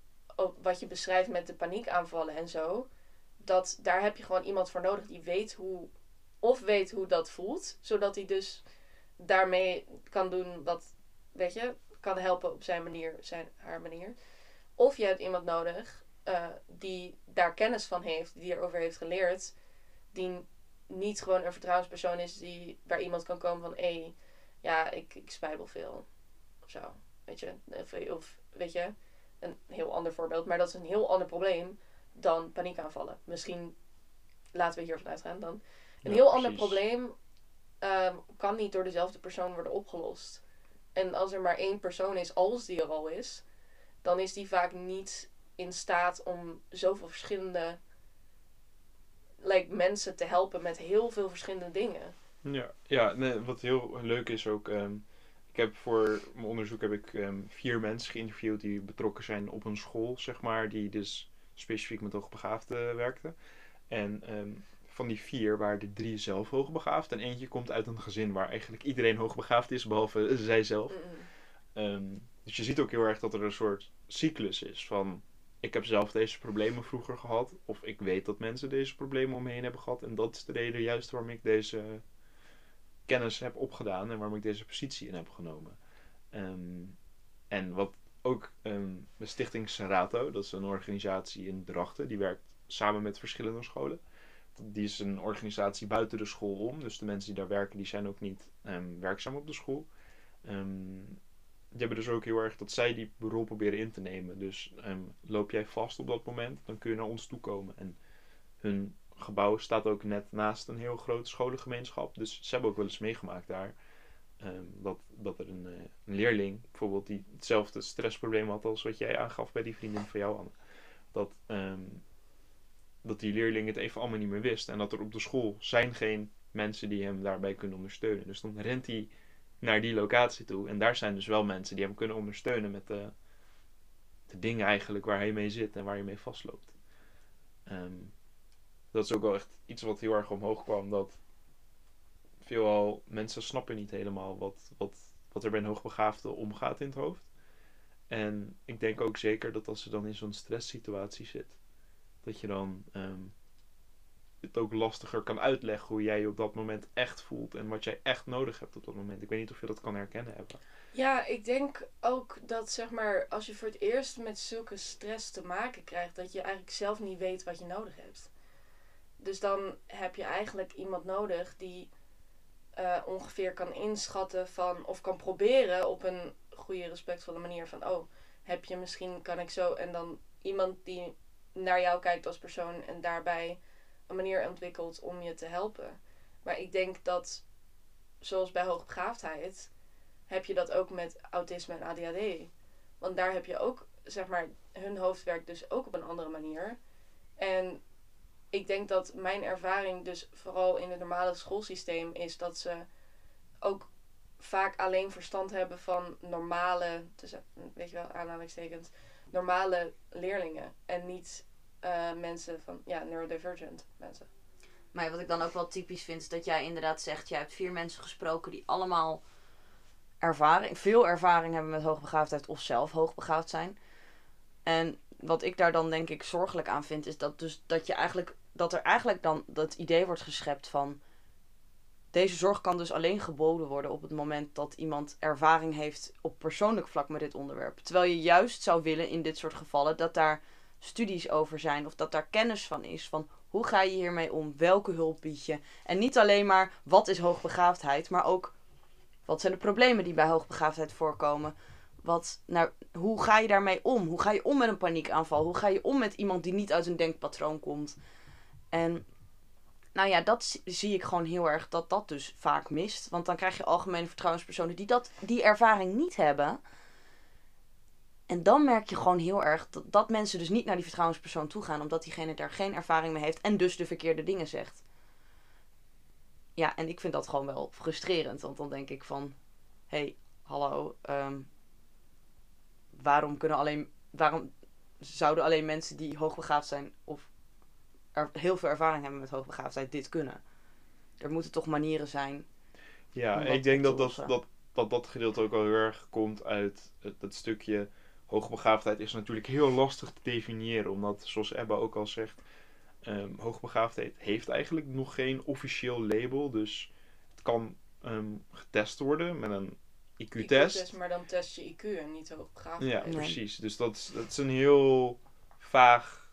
wat je beschrijft met de paniekaanvallen en zo, dat daar heb je gewoon iemand voor nodig die weet hoe, of weet hoe dat voelt, zodat hij dus daarmee kan doen wat, weet je, kan helpen op zijn manier, zijn, haar manier. Of je hebt iemand nodig eh, die daar kennis van heeft, die erover heeft geleerd, die niet gewoon een vertrouwenspersoon is die, waar iemand kan komen van, hé, hey, ja, ik, ik spijbel veel. Of zo, weet je. Of, of, weet je, een heel ander voorbeeld. Maar dat is een heel ander probleem dan paniekaanvallen. Misschien laten we hiervan uitgaan dan. Een Ja, heel ander probleem ehm, kan niet door dezelfde persoon worden opgelost. En als er maar één persoon is, als die er al is, dan is die vaak niet in staat om zoveel verschillende like, mensen te helpen met heel veel verschillende dingen. Ja, ja nee, wat heel leuk is ook. ehm, ik heb voor mijn onderzoek heb ik ehm, vier mensen geïnterviewd die betrokken zijn op een school, zeg maar, die dus specifiek met hoogbegaafden werkten. En ehm, van die vier waren er drie zelf hoogbegaafd. En eentje komt uit een gezin waar eigenlijk iedereen hoogbegaafd is, behalve *laughs* zijzelf. Ehm, dus je ziet ook heel erg dat er een soort cyclus is van ik heb zelf deze problemen vroeger gehad of ik weet dat mensen deze problemen om me heen hebben gehad en dat is de reden juist waarom ik deze kennis heb opgedaan en waarom ik deze positie in heb genomen. Ehm, en wat ook ehm, de Stichting Serato, dat is een organisatie in Drachten, die werkt samen met verschillende scholen. Die is een organisatie buiten de school om, dus de mensen die daar werken, die zijn ook niet ehm, werkzaam op de school. Die hebben dus ook heel erg dat zij die rol proberen in te nemen. Dus ehm, loop jij vast op dat moment, dan kun je naar ons toe komen. En hun gebouw staat ook net naast een heel grote scholengemeenschap. Dus ze hebben ook wel eens meegemaakt daar. ehm, dat, dat er een, eh, een leerling bijvoorbeeld die hetzelfde stressprobleem had als wat jij aangaf bij die vriendin van jou, Anne. Dat, ehm, dat die leerling het even allemaal niet meer wist. En dat er op de school zijn geen mensen die hem daarbij kunnen ondersteunen. Dus dan rent hij naar die locatie toe. En daar zijn dus wel mensen die hem kunnen ondersteunen met de, de dingen eigenlijk waar hij mee zit en waar hij mee vastloopt. Ehm, dat is ook wel echt iets wat heel erg omhoog kwam. Dat veelal mensen snappen niet helemaal wat, wat, wat er bij een hoogbegaafde omgaat in het hoofd. En ik denk ook zeker dat als ze dan in zo'n stresssituatie zit, dat je dan ehm, het ook lastiger kan uitleggen hoe jij je op dat moment echt voelt en wat jij echt nodig hebt op dat moment. Ik weet niet of je dat kan herkennen hebben. Ja, ik denk ook dat zeg maar als je voor het eerst met zulke stress te maken krijgt, dat je eigenlijk zelf niet weet wat je nodig hebt. Dus dan heb je eigenlijk iemand nodig die eh, ongeveer kan inschatten van of kan proberen op een goede respectvolle manier van oh heb je misschien kan ik zo en dan iemand die naar jou kijkt als persoon en daarbij een manier ontwikkelt om je te helpen. Maar ik denk dat zoals bij hoogbegaafdheid heb je dat ook met autisme en ADHD. Want daar heb je ook zeg maar hun hoofd werkt dus ook op een andere manier. En ik denk dat mijn ervaring dus vooral in het normale schoolsysteem is dat ze ook vaak alleen verstand hebben van normale, weet je wel, aanhalingstekens, normale leerlingen. En niet uh, mensen van, ja, neurodivergent mensen. Maar wat ik dan ook wel typisch vind, is dat jij inderdaad zegt, jij hebt vier mensen gesproken die allemaal ervaring, veel ervaring hebben met hoogbegaafdheid of zelf hoogbegaafd zijn. En wat ik daar dan denk ik zorgelijk aan vind, is dat, dus, dat, je eigenlijk, dat er eigenlijk dan dat idee wordt geschept van deze zorg kan dus alleen geboden worden op het moment dat iemand ervaring heeft op persoonlijk vlak met dit onderwerp. Terwijl je juist zou willen in dit soort gevallen dat daar studies over zijn of dat daar kennis van is van hoe ga je hiermee om, welke hulp bied je. En niet alleen maar wat is hoogbegaafdheid, maar ook wat zijn de problemen die bij hoogbegaafdheid voorkomen. Wat, nou, hoe ga je daarmee om? Hoe ga je om met een paniekaanval? Hoe ga je om met iemand die niet uit een denkpatroon komt? En nou ja, dat zie ik gewoon heel erg dat dat dus vaak mist. Want dan krijg je algemene vertrouwenspersonen die dat, die ervaring niet hebben. En dan merk je gewoon heel erg dat, dat mensen dus niet naar die vertrouwenspersoon toe gaan, omdat diegene daar geen ervaring mee heeft en dus de verkeerde dingen zegt. Ja, en ik vind dat gewoon wel frustrerend, want dan denk ik van, hé, hey, hallo, ehm, waarom kunnen alleen, waarom zouden alleen mensen die hoogbegaafd zijn of er heel veel ervaring hebben met hoogbegaafdheid dit kunnen? Er moeten toch manieren zijn. Ja, ik denk dat dat, dat, dat dat gedeelte ook wel heel erg komt uit het, het stukje hoogbegaafdheid is natuurlijk heel lastig te definiëren. Omdat, zoals Ebba ook al zegt, um, hoogbegaafdheid heeft eigenlijk nog geen officieel label. Dus het kan ehm, getest worden met een IQ-test. IQ maar dan test je IQ en niet hoogbegaafdheid. Ja, precies. Dus dat, dat is een heel vaag,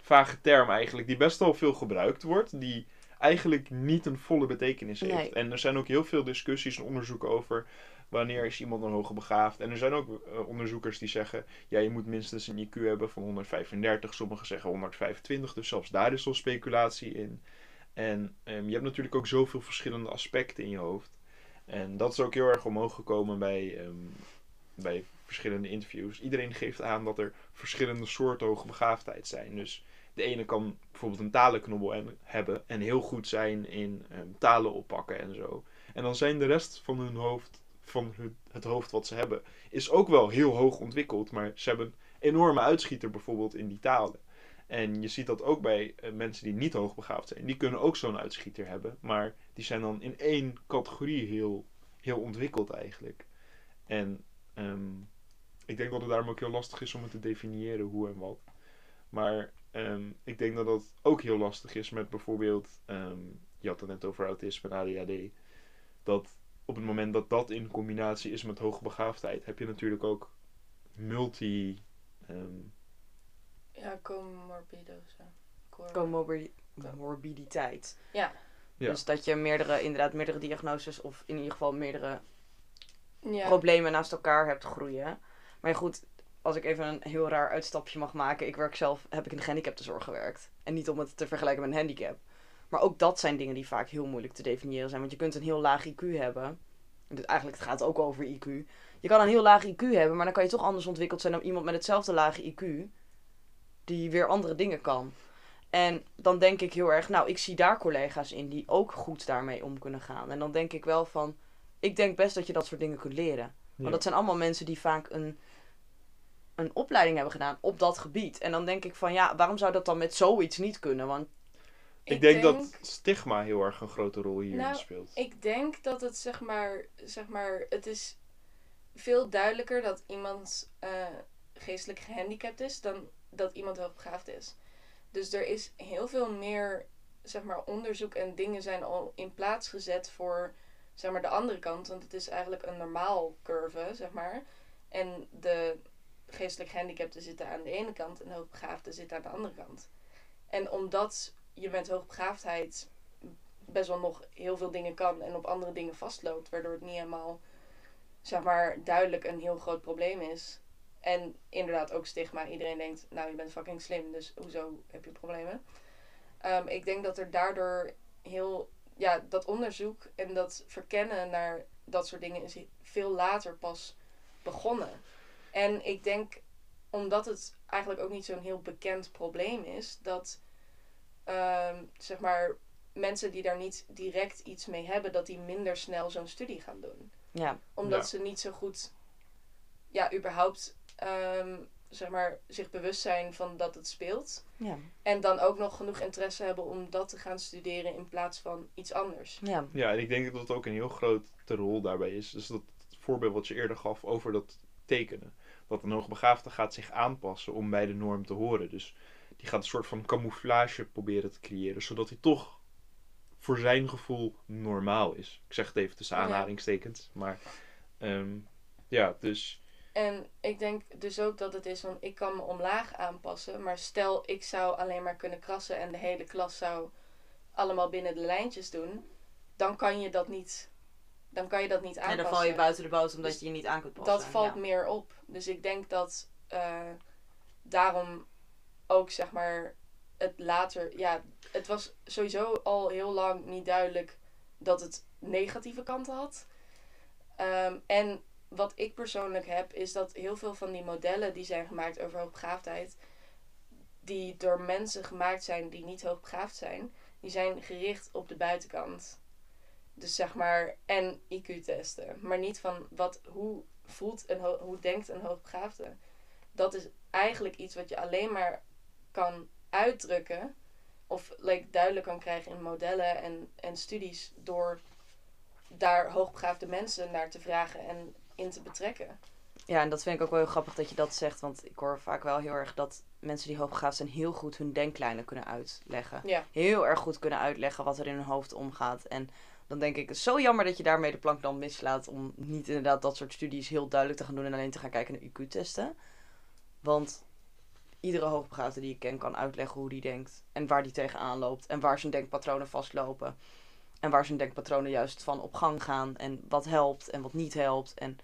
vage term eigenlijk, die best wel veel gebruikt wordt. Die eigenlijk niet een volle betekenis heeft. En er zijn ook heel veel discussies en onderzoeken over wanneer is iemand een hoge begaafd. En er zijn ook uh, onderzoekers die zeggen, ja, je moet minstens een IQ hebben van 135, sommigen zeggen 125, dus zelfs daar is al speculatie in. En um, je hebt natuurlijk ook zoveel verschillende aspecten in je hoofd. En dat is ook heel erg omhoog gekomen bij, um, bij verschillende interviews. Iedereen geeft aan dat er verschillende soorten hoogbegaafdheid zijn. Dus de ene kan bijvoorbeeld een talenknobbel hebben en heel goed zijn in um, talen oppakken en zo. En dan zijn de rest van hun hoofd van het hoofd wat ze hebben, is ook wel heel hoog ontwikkeld. Maar ze hebben een enorme uitschieter bijvoorbeeld in die talen. En je ziet dat ook bij uh, mensen die niet hoogbegaafd zijn. Die kunnen ook zo'n uitschieter hebben. Maar die zijn dan in één categorie heel, heel ontwikkeld eigenlijk. En um, ik denk dat het daarom ook heel lastig is om het te definiëren hoe en wat. Maar um, ik denk dat dat ook heel lastig is met bijvoorbeeld... Um, je had het net over autisme en ADHD. Dat op het moment dat dat in combinatie is met hoogbegaafdheid, heb je natuurlijk ook multi. Um, ja. Comorbiditeit. Ja. ja. Dus dat je meerdere, inderdaad, meerdere diagnoses of in ieder geval meerdere ja. problemen naast elkaar hebt groeien. Maar goed, als ik even een heel raar uitstapje mag maken. Ik werk zelf, heb ik in de gehandicaptenzorg gewerkt. En niet om het te vergelijken met een handicap. Maar ook dat zijn dingen die vaak heel moeilijk te definiëren zijn. Want je kunt een heel laag IQ hebben. Dus eigenlijk het gaat het ook over IQ. Je kan een heel laag IQ hebben, maar dan kan je toch anders ontwikkeld zijn dan iemand met hetzelfde lage IQ. Die weer andere dingen kan. En dan denk ik heel erg, nou, ik zie daar collega's in die ook goed daarmee om kunnen gaan. En dan denk ik wel van, ik denk best dat je dat soort dingen kunt leren. Want dat zijn allemaal mensen die vaak een, een opleiding hebben gedaan op dat gebied. En dan denk ik van ja, waarom zou dat dan met zoiets niet kunnen? Want Ik, denk, dat stigma heel erg een grote rol hierin Nou, speelt. Ik denk dat het zeg maar, zeg maar, het is veel duidelijker dat iemand eh, geestelijk gehandicapt is dan dat iemand hoogbegaafd is. Dus er is heel veel meer, zeg maar, onderzoek en dingen zijn al in plaats gezet voor, zeg maar, de andere kant. Want het is eigenlijk een normaal curve, zeg maar. En de geestelijk gehandicapten zitten aan de ene kant en de hoogbegaafden zitten aan de andere kant. En omdat je met hoogbegaafdheid best wel nog heel veel dingen kan en op andere dingen vastloopt, waardoor het niet helemaal, zeg maar, duidelijk een heel groot probleem is. En inderdaad ook stigma. Iedereen denkt, nou, je bent fucking slim, dus hoezo heb je problemen? Ehm, ik denk dat er daardoor heel, ja, dat onderzoek en dat verkennen naar dat soort dingen is veel later pas begonnen. En ik denk, omdat het eigenlijk ook niet zo'n heel bekend probleem is, dat, ehm, zeg maar, mensen die daar niet direct iets mee hebben, dat die minder snel zo'n studie gaan doen. ja, Omdat Ja. ze niet zo goed, ja, überhaupt, ehm, zeg maar, zich bewust zijn van dat het speelt. ja, En dan ook nog genoeg interesse hebben om dat te gaan studeren in plaats van iets anders. ja, Ja, en ik denk dat het ook een heel grote rol daarbij is. Dus dat voorbeeld wat je eerder gaf over dat tekenen. Dat een hoogbegaafde gaat zich aanpassen om bij de norm te horen. Dus die gaat een soort van camouflage proberen te creëren. Zodat hij toch voor zijn gevoel normaal is. Ik zeg het even tussen Ja. aanhalingstekens. Maar ehm, ja, dus En ik denk dus ook dat het is van ik kan me omlaag aanpassen, maar stel ik zou alleen maar kunnen krassen en de hele klas zou allemaal binnen de lijntjes doen, dan kan je dat niet, dan kan je dat niet en aanpassen. dan val je buiten de boot omdat Dus je je niet aan kunt passen. dat valt ja. meer op. Dus ik denk dat eh, daarom ook zeg maar het later, ja, het was sowieso al heel lang niet duidelijk dat het negatieve kanten had. Ehm, en wat ik persoonlijk heb, is dat heel veel van die modellen die zijn gemaakt over hoogbegaafdheid, die door mensen gemaakt zijn die niet hoogbegaafd zijn, die zijn gericht op de buitenkant. Dus zeg maar, en IQ-testen. Maar niet van wat, hoe voelt en hoe denkt een hoogbegaafde. Dat is eigenlijk iets wat je alleen maar kan uitdrukken. Of like, duidelijk kan krijgen in modellen en, en studies. Door daar hoogbegaafde mensen naar te vragen en in te betrekken. Ja, en dat vind ik ook wel heel grappig dat je dat zegt. Want ik hoor vaak wel heel erg dat mensen die hoogbegaafd zijn heel goed hun denklijnen kunnen uitleggen. Ja. Heel erg goed kunnen uitleggen wat er in hun hoofd omgaat. En dan denk ik, het is zo jammer dat je daarmee de plank dan mislaat. Om niet inderdaad dat soort studies heel duidelijk te gaan doen en alleen te gaan kijken naar IQ-testen. Want iedere hoogbegaafde die ik ken kan uitleggen hoe die denkt. En waar die tegenaan loopt. En waar zijn denkpatronen vastlopen. En waar zijn denkpatronen juist van op gang gaan. En wat helpt en wat niet helpt. En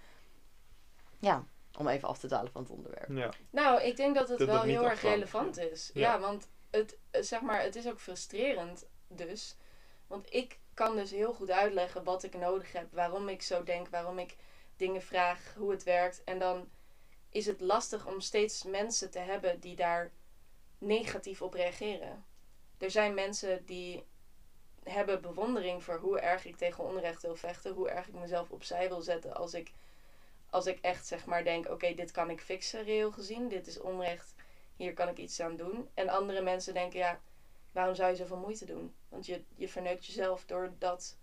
ja, om even af te dalen van het onderwerp. ja. Nou, ik denk dat het Dat wel dat heel erg relevant is. Ja. Ja, want het, zeg maar, het is ook frustrerend dus. Want ik kan dus heel goed uitleggen wat ik nodig heb. Waarom ik zo denk, waarom ik dingen vraag, hoe het werkt. En dan is het lastig om steeds mensen te hebben die daar negatief op reageren. Er zijn mensen die hebben bewondering voor hoe erg ik tegen onrecht wil vechten. Hoe erg ik mezelf opzij wil zetten als ik, als ik echt zeg maar denk... Oké, dit kan ik fixen reëel gezien. Dit is onrecht. Hier kan ik iets aan doen. En andere mensen denken, ja, waarom zou je zoveel moeite doen? Want je, je verneukt jezelf door dat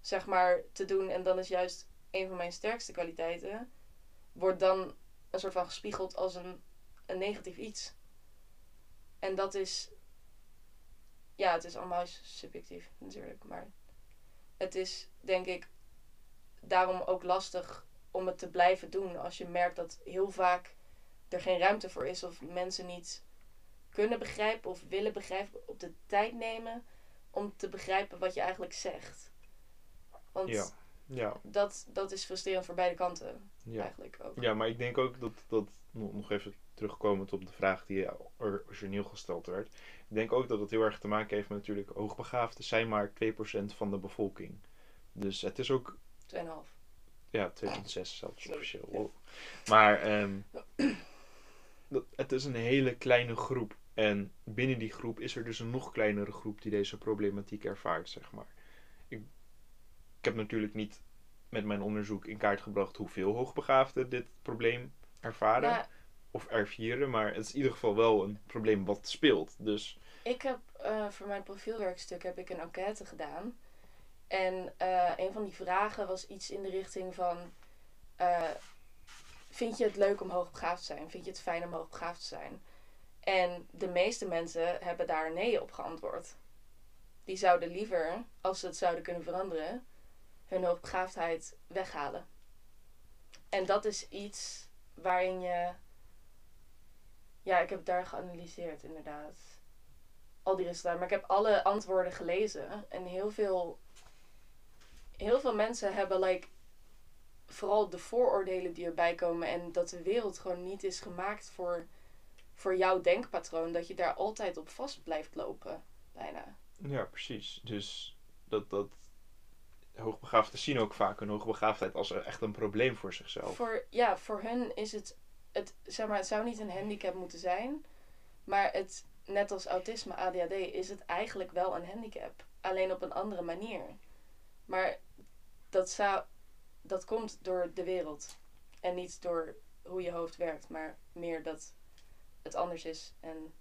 zeg maar te doen. En dan is juist een van mijn sterkste kwaliteiten... wordt dan een soort van gespiegeld als een, een negatief iets. En dat is... Ja, het is allemaal subjectief natuurlijk. Maar het is denk ik daarom ook lastig om het te blijven doen. Als je merkt dat heel vaak er geen ruimte voor is. Of mensen niet kunnen begrijpen of willen begrijpen. Op de tijd nemen om te begrijpen wat je eigenlijk zegt. Want Ja. Ja, dat, dat is frustrerend voor beide kanten ja. eigenlijk ook. Ja, maar ik denk ook dat, dat nog even terugkomend op de vraag die origineel gesteld werd. Ik denk ook dat het heel erg te maken heeft met natuurlijk hoogbegaafden zijn maar 2% van de bevolking. Dus het is ook, 2,5. ja, 2006 zelfs officieel. wow. Maar ehm, dat, het is een hele kleine groep. En binnen die groep is er dus een nog kleinere groep die deze problematiek ervaart, zeg maar. Ik, heb natuurlijk niet met mijn onderzoek in kaart gebracht hoeveel hoogbegaafden dit probleem ervaren of ervieren. Maar het is in ieder geval wel een probleem wat speelt. Dus Ik heb eh, voor mijn profielwerkstuk heb ik een enquête gedaan. En eh, een van die vragen was iets in de richting van... eh, vind je het leuk om hoogbegaafd te zijn? Vind je het fijn om hoogbegaafd te zijn? En de meeste mensen hebben daar nee op geantwoord. Die zouden liever, als ze het zouden kunnen veranderen, hun hoogbegaafdheid weghalen. En dat is iets waarin je... Ja, ik heb daar geanalyseerd inderdaad al die resultaten. Maar ik heb alle antwoorden gelezen. En heel veel, heel veel mensen hebben like, vooral de vooroordelen die erbij komen. En dat de wereld gewoon niet is gemaakt voor, voor jouw denkpatroon. Dat je daar altijd op vast blijft lopen. Bijna. ja, precies. Dus dat, dat hoogbegaafden zien ook vaak hun hoogbegaafdheid als echt een probleem voor zichzelf. Voor, ja, voor hun is het, het, zeg maar, het zou niet een handicap moeten zijn. Maar het, net als autisme, ADHD, is het eigenlijk wel een handicap. Alleen op een andere manier. Maar dat, zou, dat komt door de wereld. En niet door hoe je hoofd werkt, maar meer dat het anders is. En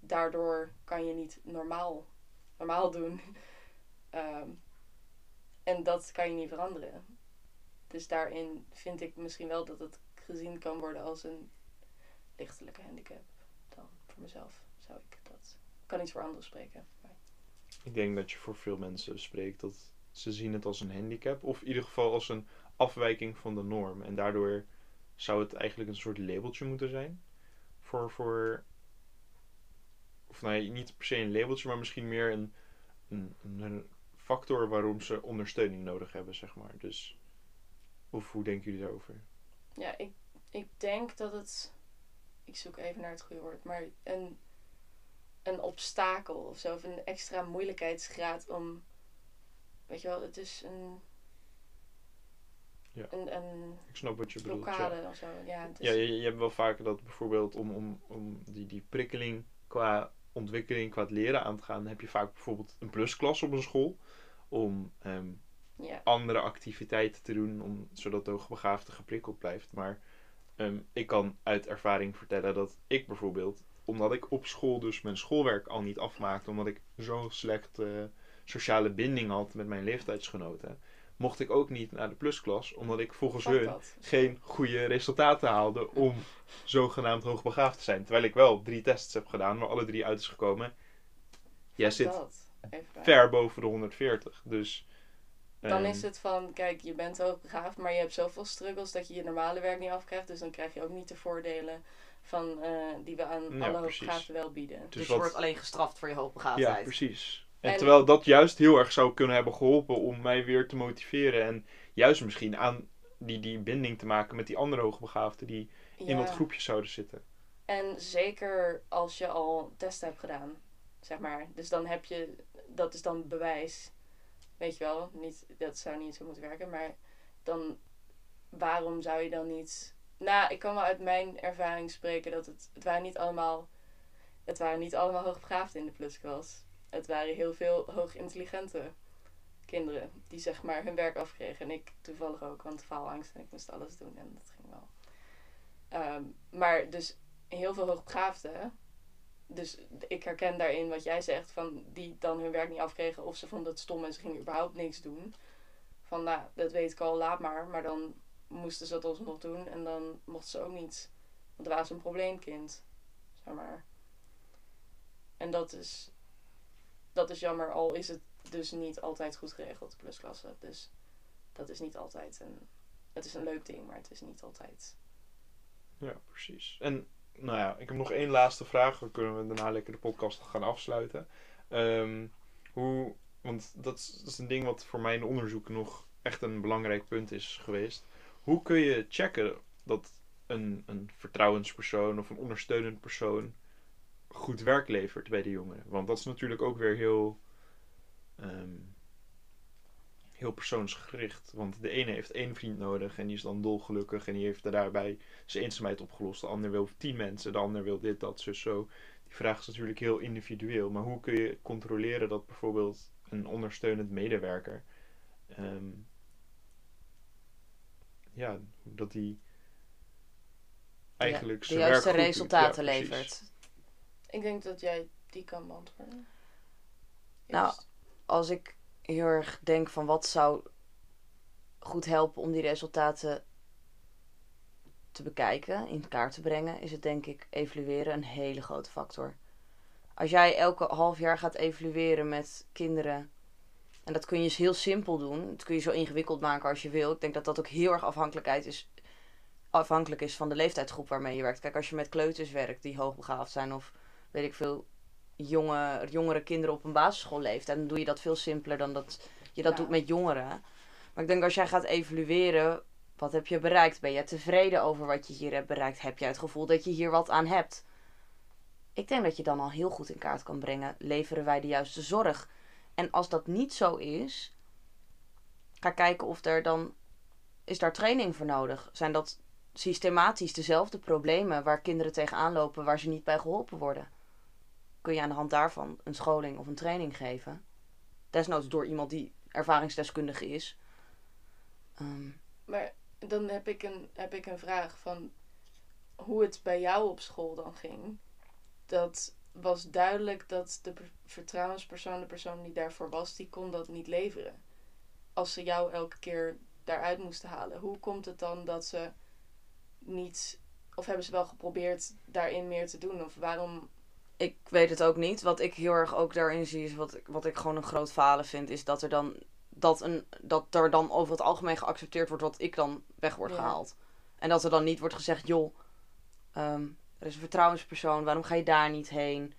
daardoor kan je niet normaal, normaal doen. *laughs* Ehm, en dat kan je niet veranderen. Dus daarin vind ik misschien wel dat het gezien kan worden als een lichtelijke handicap. Dan voor mezelf zou ik dat. Ik kan niet voor anderen spreken. Ik denk dat je voor veel mensen spreekt dat ze zien het als een handicap. Of in ieder geval als een afwijking van de norm. En daardoor zou het eigenlijk een soort labeltje moeten zijn. Voor, voor of nee, niet per se een labeltje, maar misschien meer een, een, een factor waarom ze ondersteuning nodig hebben, zeg maar. Dus, of hoe denken jullie daarover? ja, ik, ik denk dat het. Ik zoek even naar het goede woord. Maar een, een obstakel of zo. Of een extra moeilijkheidsgraad om. Weet je wel, het is een. Ja. Een, een Ik snap wat je bedoelt. ja. of zo. Ja, het is, Ja, je, je hebt wel vaker dat bijvoorbeeld om, om, om die, die prikkeling qua ontwikkeling, qua het leren aan te gaan, heb je vaak bijvoorbeeld een plusklas op een school. Om ehm, ja. andere activiteiten te doen, om, zodat de hoogbegaafde geprikkeld blijft. Maar ehm, ik kan uit ervaring vertellen dat ik bijvoorbeeld, omdat ik op school dus mijn schoolwerk al niet afmaakte, omdat ik zo'n slecht eh, sociale binding had met mijn leeftijdsgenoten, mocht ik ook niet naar de plusklas, omdat ik volgens Fuck hun dat. geen goede resultaten haalde om zogenaamd hoogbegaafd te zijn. Terwijl ik wel drie tests heb gedaan, waar alle drie uit is gekomen. Jij zit ver boven de 140. Dus. Dan ehm, is het van, kijk, je bent hoogbegaafd, maar je hebt zoveel struggles dat je je normale werk niet afkrijgt. Dus dan krijg je ook niet de voordelen van, eh, die we aan Ja, alle precies. hoogbegaafden wel bieden. Dus Dus, je wat- wordt alleen gestraft voor je Ja, hoogbegaafdheid. precies. En, En- terwijl dat juist heel erg zou kunnen hebben geholpen om mij weer te motiveren. En juist misschien aan die, die binding te maken met die andere hoogbegaafden die in dat groepje zouden zitten. En zeker als je al testen hebt gedaan, zeg maar. Dus dan heb je, dat is dan bewijs. Weet je wel, niet, dat zou niet zo moeten werken, maar dan, waarom zou je dan niet... Nou, ik kan wel uit mijn ervaring spreken dat het, het waren niet allemaal, het waren niet allemaal hoogbegaafden in de plusklas. Het waren heel veel hoogintelligente kinderen die zeg maar hun werk afkregen. En ik toevallig ook, want faalangst en ik moest alles doen en dat ging wel. Ehm, maar dus heel veel hoogbegaafden. Dus ik herken daarin wat jij zegt, van die dan hun werk niet afkregen of ze vonden het stom en ze gingen überhaupt niks doen. Van nou, dat weet ik al, laat maar. Maar dan moesten ze dat alsnog doen en dan mochten ze ook niet. Want er was een probleemkind, zeg maar. En dat is, dat is jammer, al is het dus niet altijd goed geregeld, de plusklasse. Dus dat is niet altijd een, het is een leuk ding, maar het is niet altijd. Ja, precies. En nou ja, ik heb nog één laatste vraag. Dan kunnen we daarna lekker de podcast gaan afsluiten. Ehm, hoe, want dat is, een ding wat voor mijn onderzoek nog echt een belangrijk punt is geweest. Hoe kun je checken dat een, een vertrouwenspersoon of een ondersteunend persoon goed werk levert bij de jongeren? Want dat is natuurlijk ook weer heel, ehm, heel persoonsgericht. Want de ene heeft één vriend nodig en die is dan dolgelukkig en die heeft er daarbij zijn eenzaamheid opgelost. De ander wil tien mensen, de ander wil dit, dat, zus, zo. Die vraag is natuurlijk heel individueel. Maar hoe kun je controleren dat bijvoorbeeld een ondersteunend medewerker ehm, ja, dat die eigenlijk de zijn werk juiste resultaten Ja, levert. Ik denk dat jij die kan beantwoorden. Nou. Als ik heel erg denk van wat zou goed helpen om die resultaten te bekijken, in kaart te brengen, is het denk ik evalueren een hele grote factor. Als jij elke half jaar gaat evalueren met kinderen, en dat kun je dus heel simpel doen, dat kun je zo ingewikkeld maken als je wil. Ik denk dat dat ook heel erg afhankelijkheid is, afhankelijk is van de leeftijdsgroep waarmee je werkt. Kijk, als je met kleuters werkt die hoogbegaafd zijn of weet ik veel, jonge, jongere kinderen op een basisschoolleeftijd, dan doe je dat veel simpeler dan dat je dat Ja. doet met jongeren. Maar ik denk als jij gaat evalueren, wat heb je bereikt? Ben je tevreden over wat je hier hebt bereikt? Heb jij het gevoel dat je hier wat aan hebt? Ik denk dat je dan al heel goed in kaart kan brengen, leveren wij de juiste zorg? En als dat niet zo is, ga kijken of er dan, is daar training voor nodig? Zijn dat systematisch dezelfde problemen waar kinderen tegenaan lopen waar ze niet bij geholpen worden? Kun je aan de hand daarvan een scholing of een training geven? Desnoods door iemand die ervaringsdeskundige is. Ehm, Maar dan heb ik, een, heb ik een vraag van hoe het bij jou op school dan ging. Dat was duidelijk dat de per- vertrouwenspersoon, de persoon die daarvoor was, die kon dat niet leveren. Als ze jou elke keer daaruit moesten halen. Hoe komt het dan dat ze niet, of hebben ze wel geprobeerd daarin meer te doen? Of waarom, ik weet het ook niet. Wat ik heel erg ook daarin zie, is wat, ik- wat ik gewoon een groot falen vind, is dat er dan dat, een, dat er dan over het algemeen geaccepteerd wordt wat ik dan weg wordt Ja. gehaald. En dat er dan niet wordt gezegd, joh, ehm, er is een vertrouwenspersoon, waarom ga je daar niet heen?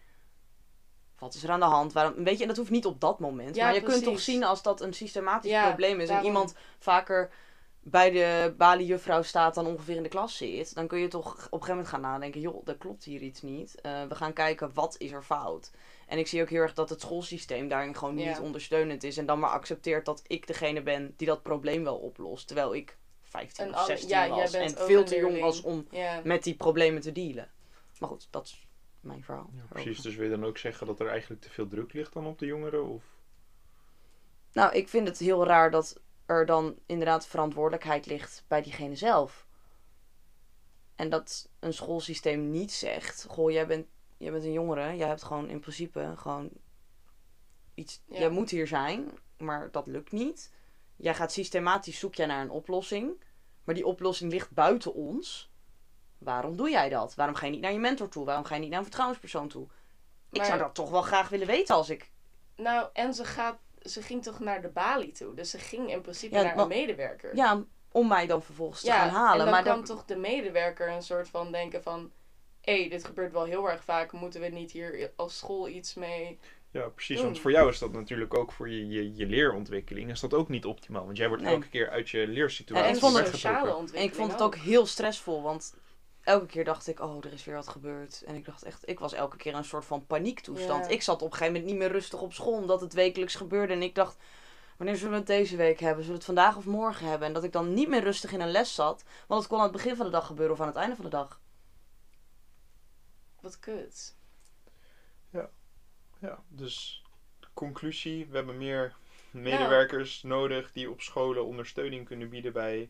Wat is er aan de hand? Waarom, weet je, en dat hoeft niet op dat moment. Ja, maar je kunt toch zien als dat een systematisch Ja, probleem is. daarom. En iemand vaker bij de baliejuffrouw staat dan ongeveer in de klas zit. Dan kun je toch op een gegeven moment gaan nadenken. Joh, er klopt hier iets niet. Eh, we gaan kijken, wat is er fout? En ik zie ook heel erg dat het schoolsysteem daarin gewoon Ja. niet ondersteunend is. En dan maar accepteert dat ik degene ben die dat probleem wel oplost. Terwijl ik 15 Een of ander- 16 ja, jij was. En veel te jong was om ja, met die problemen te dealen. Maar goed, dat is mijn verhaal. Ja, precies, dus wil je dan ook zeggen dat er eigenlijk te veel druk ligt dan op de jongeren? Of? Nou, ik vind het heel raar dat er dan inderdaad verantwoordelijkheid ligt bij diegene zelf. En dat een schoolsysteem niet zegt: Goh, jij bent, jij bent een jongere, jij hebt gewoon in principe gewoon iets. Ja. Jij moet hier zijn, maar dat lukt niet. Jij gaat systematisch zoek jij naar een oplossing, maar die oplossing ligt buiten ons. Waarom doe jij dat? Waarom ga je niet naar je mentor toe? Waarom ga je niet naar een vertrouwenspersoon toe? Ik zou dat toch wel graag willen weten als ik Nou, en ze, gaat, ze ging toch naar de balie toe. Dus ze ging in principe Ja, naar maar- een medewerker. Ja, om mij dan vervolgens te Ja, gaan halen. en dan maar kan dan, toch de medewerker een soort van denken van... Hé, dit gebeurt wel heel erg vaak. Moeten we niet hier als school iets mee... Ja, precies. Doen. Want voor jou is dat natuurlijk ook voor je, je, je leerontwikkeling is dat ook niet optimaal. Want jij wordt Nee. elke keer uit je leersituatie ik en vond het- sociale weggetrokken. en ontwikkeling ik vond het ook heel stressvol, want elke keer dacht ik, oh, er is weer wat gebeurd. En ik dacht echt, ik was elke keer in een soort van paniektoestand. Ja. Ik zat op een gegeven moment niet meer rustig op school, omdat het wekelijks gebeurde. En ik dacht, wanneer zullen we het deze week hebben? Zullen we het vandaag of morgen hebben? En dat ik dan niet meer rustig in een les zat, want het kon aan het begin van de dag gebeuren of aan het einde van de dag. Wat kut. Ja, dus conclusie, we hebben meer medewerkers nodig die op scholen ondersteuning kunnen bieden bij...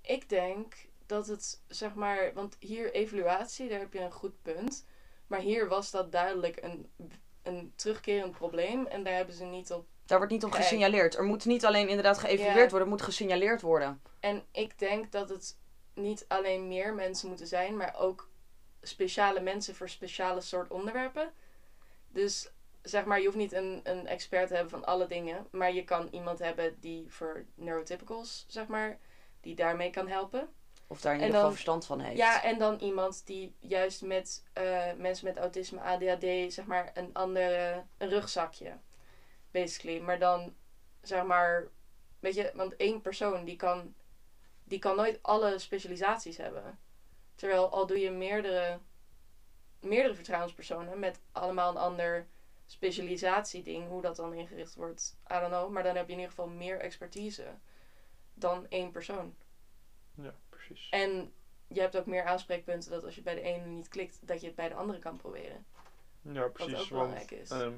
Ik denk dat het, zeg maar... Want hier evaluatie, daar heb je een goed punt. Maar hier was dat duidelijk een, een terugkerend probleem. En daar hebben ze niet op Daar wordt niet op gesignaleerd. Er moet niet alleen inderdaad geëvalueerd Ja. worden, er moet gesignaleerd worden. En ik denk dat het niet alleen meer mensen moeten zijn, maar ook speciale mensen voor speciale soort onderwerpen. Dus zeg maar, je hoeft niet een, een expert te hebben van alle dingen, maar je kan iemand hebben die voor neurotypicals, zeg maar, die daarmee kan helpen. Of daar in ieder geval verstand van heeft. Ja, en dan iemand die juist met eh, mensen met autisme, ADHD, zeg maar, een andere een rugzakje. Basically. Maar dan, zeg maar, weet je, want één persoon die kan, die kan nooit alle specialisaties hebben. Terwijl al doe je meerdere, meerdere vertrouwenspersonen met allemaal een ander specialisatieding, hoe dat dan ingericht wordt, I don't know. Maar dan heb je in ieder geval meer expertise dan één persoon. Ja, precies. En je hebt ook meer aanspreekpunten dat als je bij de ene niet klikt, dat je het bij de andere kan proberen. Ja, precies. ook want, belangrijk is. ehm,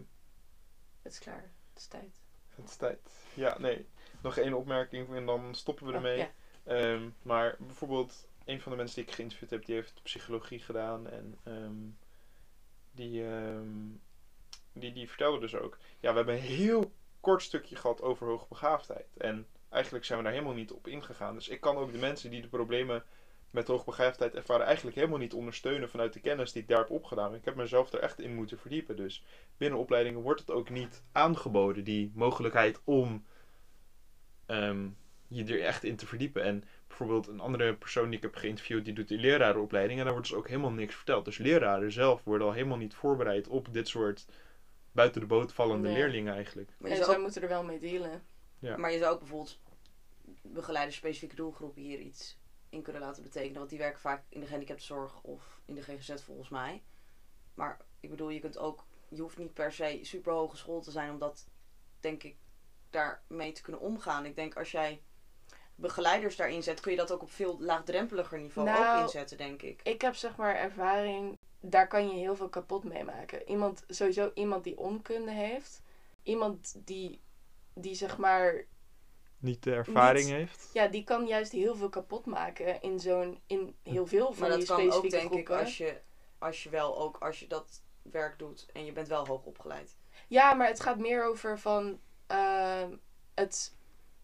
Het is klaar. Het is tijd. het is tijd. Ja, nee. Nog één opmerking en dan stoppen we Oh, ermee. ja. Ehm, maar bijvoorbeeld, een van de mensen die ik geïnterviewd heb, die heeft psychologie gedaan. En ehm, die, die, die vertelde dus ook, ja, we hebben een heel kort stukje gehad over hoogbegaafdheid. En eigenlijk zijn we daar helemaal niet op ingegaan. Dus ik kan ook de mensen die de problemen met hoogbegaafdheid ervaren eigenlijk helemaal niet ondersteunen vanuit de kennis die ik daar heb opgedaan. Ik heb mezelf er echt in moeten verdiepen. Dus binnen opleidingen wordt het ook niet aangeboden, die mogelijkheid om ehm, je er echt in te verdiepen. En bijvoorbeeld een andere persoon die ik heb geïnterviewd, die doet die lerarenopleiding en daar wordt dus ook helemaal niks verteld. Dus leraren zelf worden al helemaal niet voorbereid op dit soort buiten de boot vallende Nee. leerlingen eigenlijk. Maar zij moeten er wel mee dealen. Ja. maar je zou ook bijvoorbeeld begeleiders specifieke doelgroepen hier iets in kunnen laten betekenen. Want die werken vaak in de gehandicaptenzorg of in de GGZ volgens mij. Maar ik bedoel, je kunt ook, je hoeft niet per se super hoge school te zijn om dat, denk ik, daarmee te kunnen omgaan. Ik denk als jij begeleiders daarin zet, kun je dat ook op veel laagdrempeliger niveau Nou, ook inzetten, denk ik. Ik heb zeg maar ervaring, daar kan je heel veel kapot mee maken. Iemand, sowieso iemand die onkunde heeft. Iemand die, die zeg maar, Niet de ervaring Niet- heeft. ja, die kan juist heel veel kapot maken in zo'n, in heel veel van Maar die dat kan ook specifieke denk ik groepen. als je, als je wel ook, als je dat werk doet en je bent wel hoog opgeleid. Ja, maar het gaat meer over van ehm, het,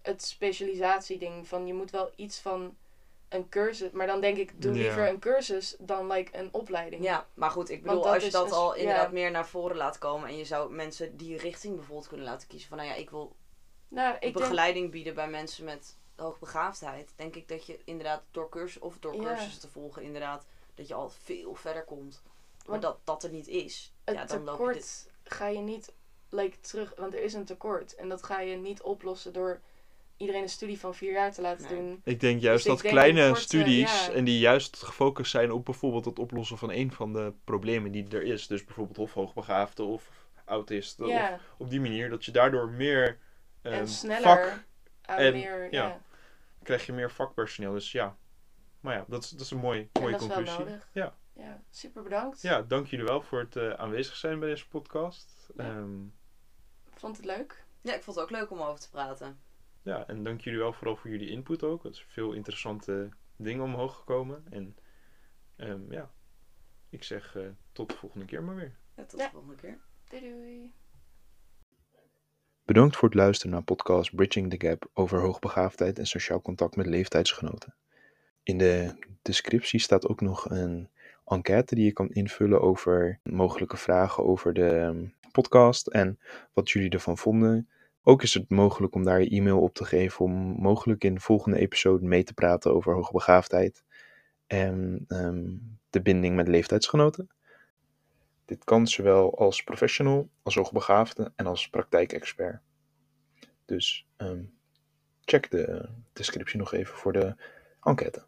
het specialisatieding. Van je moet wel iets van een cursus. Maar dan denk ik, doe Ja. liever een cursus dan like een opleiding. Ja, maar goed, ik bedoel, als je dat een- al ja. inderdaad meer naar voren laat komen en je zou mensen die richting bijvoorbeeld kunnen laten kiezen van, nou ja, ik wil Nou, ik denk, begeleiding bieden bij mensen met hoogbegaafdheid, denk ik dat je inderdaad door cursus of door Ja. cursussen te volgen, inderdaad, dat je al veel verder komt. Maar Want dat dat er niet is. het ja, dan loop je tekort dit. ga je niet like, terug. Want er is een tekort. En dat ga je niet oplossen door iedereen een studie van vier jaar te laten Nee. doen. Ik denk juist Dus dat denk kleine korte, studies ja. en die juist gefocust zijn op bijvoorbeeld het oplossen van een van de problemen die er is. Dus bijvoorbeeld of hoogbegaafde of autisten. ja, Of op die manier dat je daardoor meer en sneller. vak aan en- meer, ja. ja. krijg je meer vakpersoneel. Dus ja. Maar ja, dat is, dat is een mooie, En mooie dat is wel conclusie. nodig. Ja. Ja, super bedankt. ja, dank jullie wel voor het eh, aanwezig zijn bij deze podcast. Ja. Ehm, Vond het leuk? Ja, ik vond het ook leuk om over te praten. ja, en dank jullie wel vooral voor jullie input ook. Er zijn veel interessante dingen omhoog gekomen. En ehm, ja, ik zeg eh, tot de volgende keer maar weer. Ja, tot Ja. de volgende keer. Doei doei. Bedankt voor het luisteren naar podcast Bridging the Gap over hoogbegaafdheid en sociaal contact met leeftijdsgenoten. In de descriptie staat ook nog een enquête die je kan invullen over mogelijke vragen over de ehm, podcast en wat jullie ervan vonden. Ook is het mogelijk om daar je e-mail op te geven om mogelijk in de volgende episode mee te praten over hoogbegaafdheid en ehm, de binding met leeftijdsgenoten. Dit kan zowel als professional, als hoogbegaafde en als praktijkexpert. Dus ehm, check de descriptie nog even voor de enquête.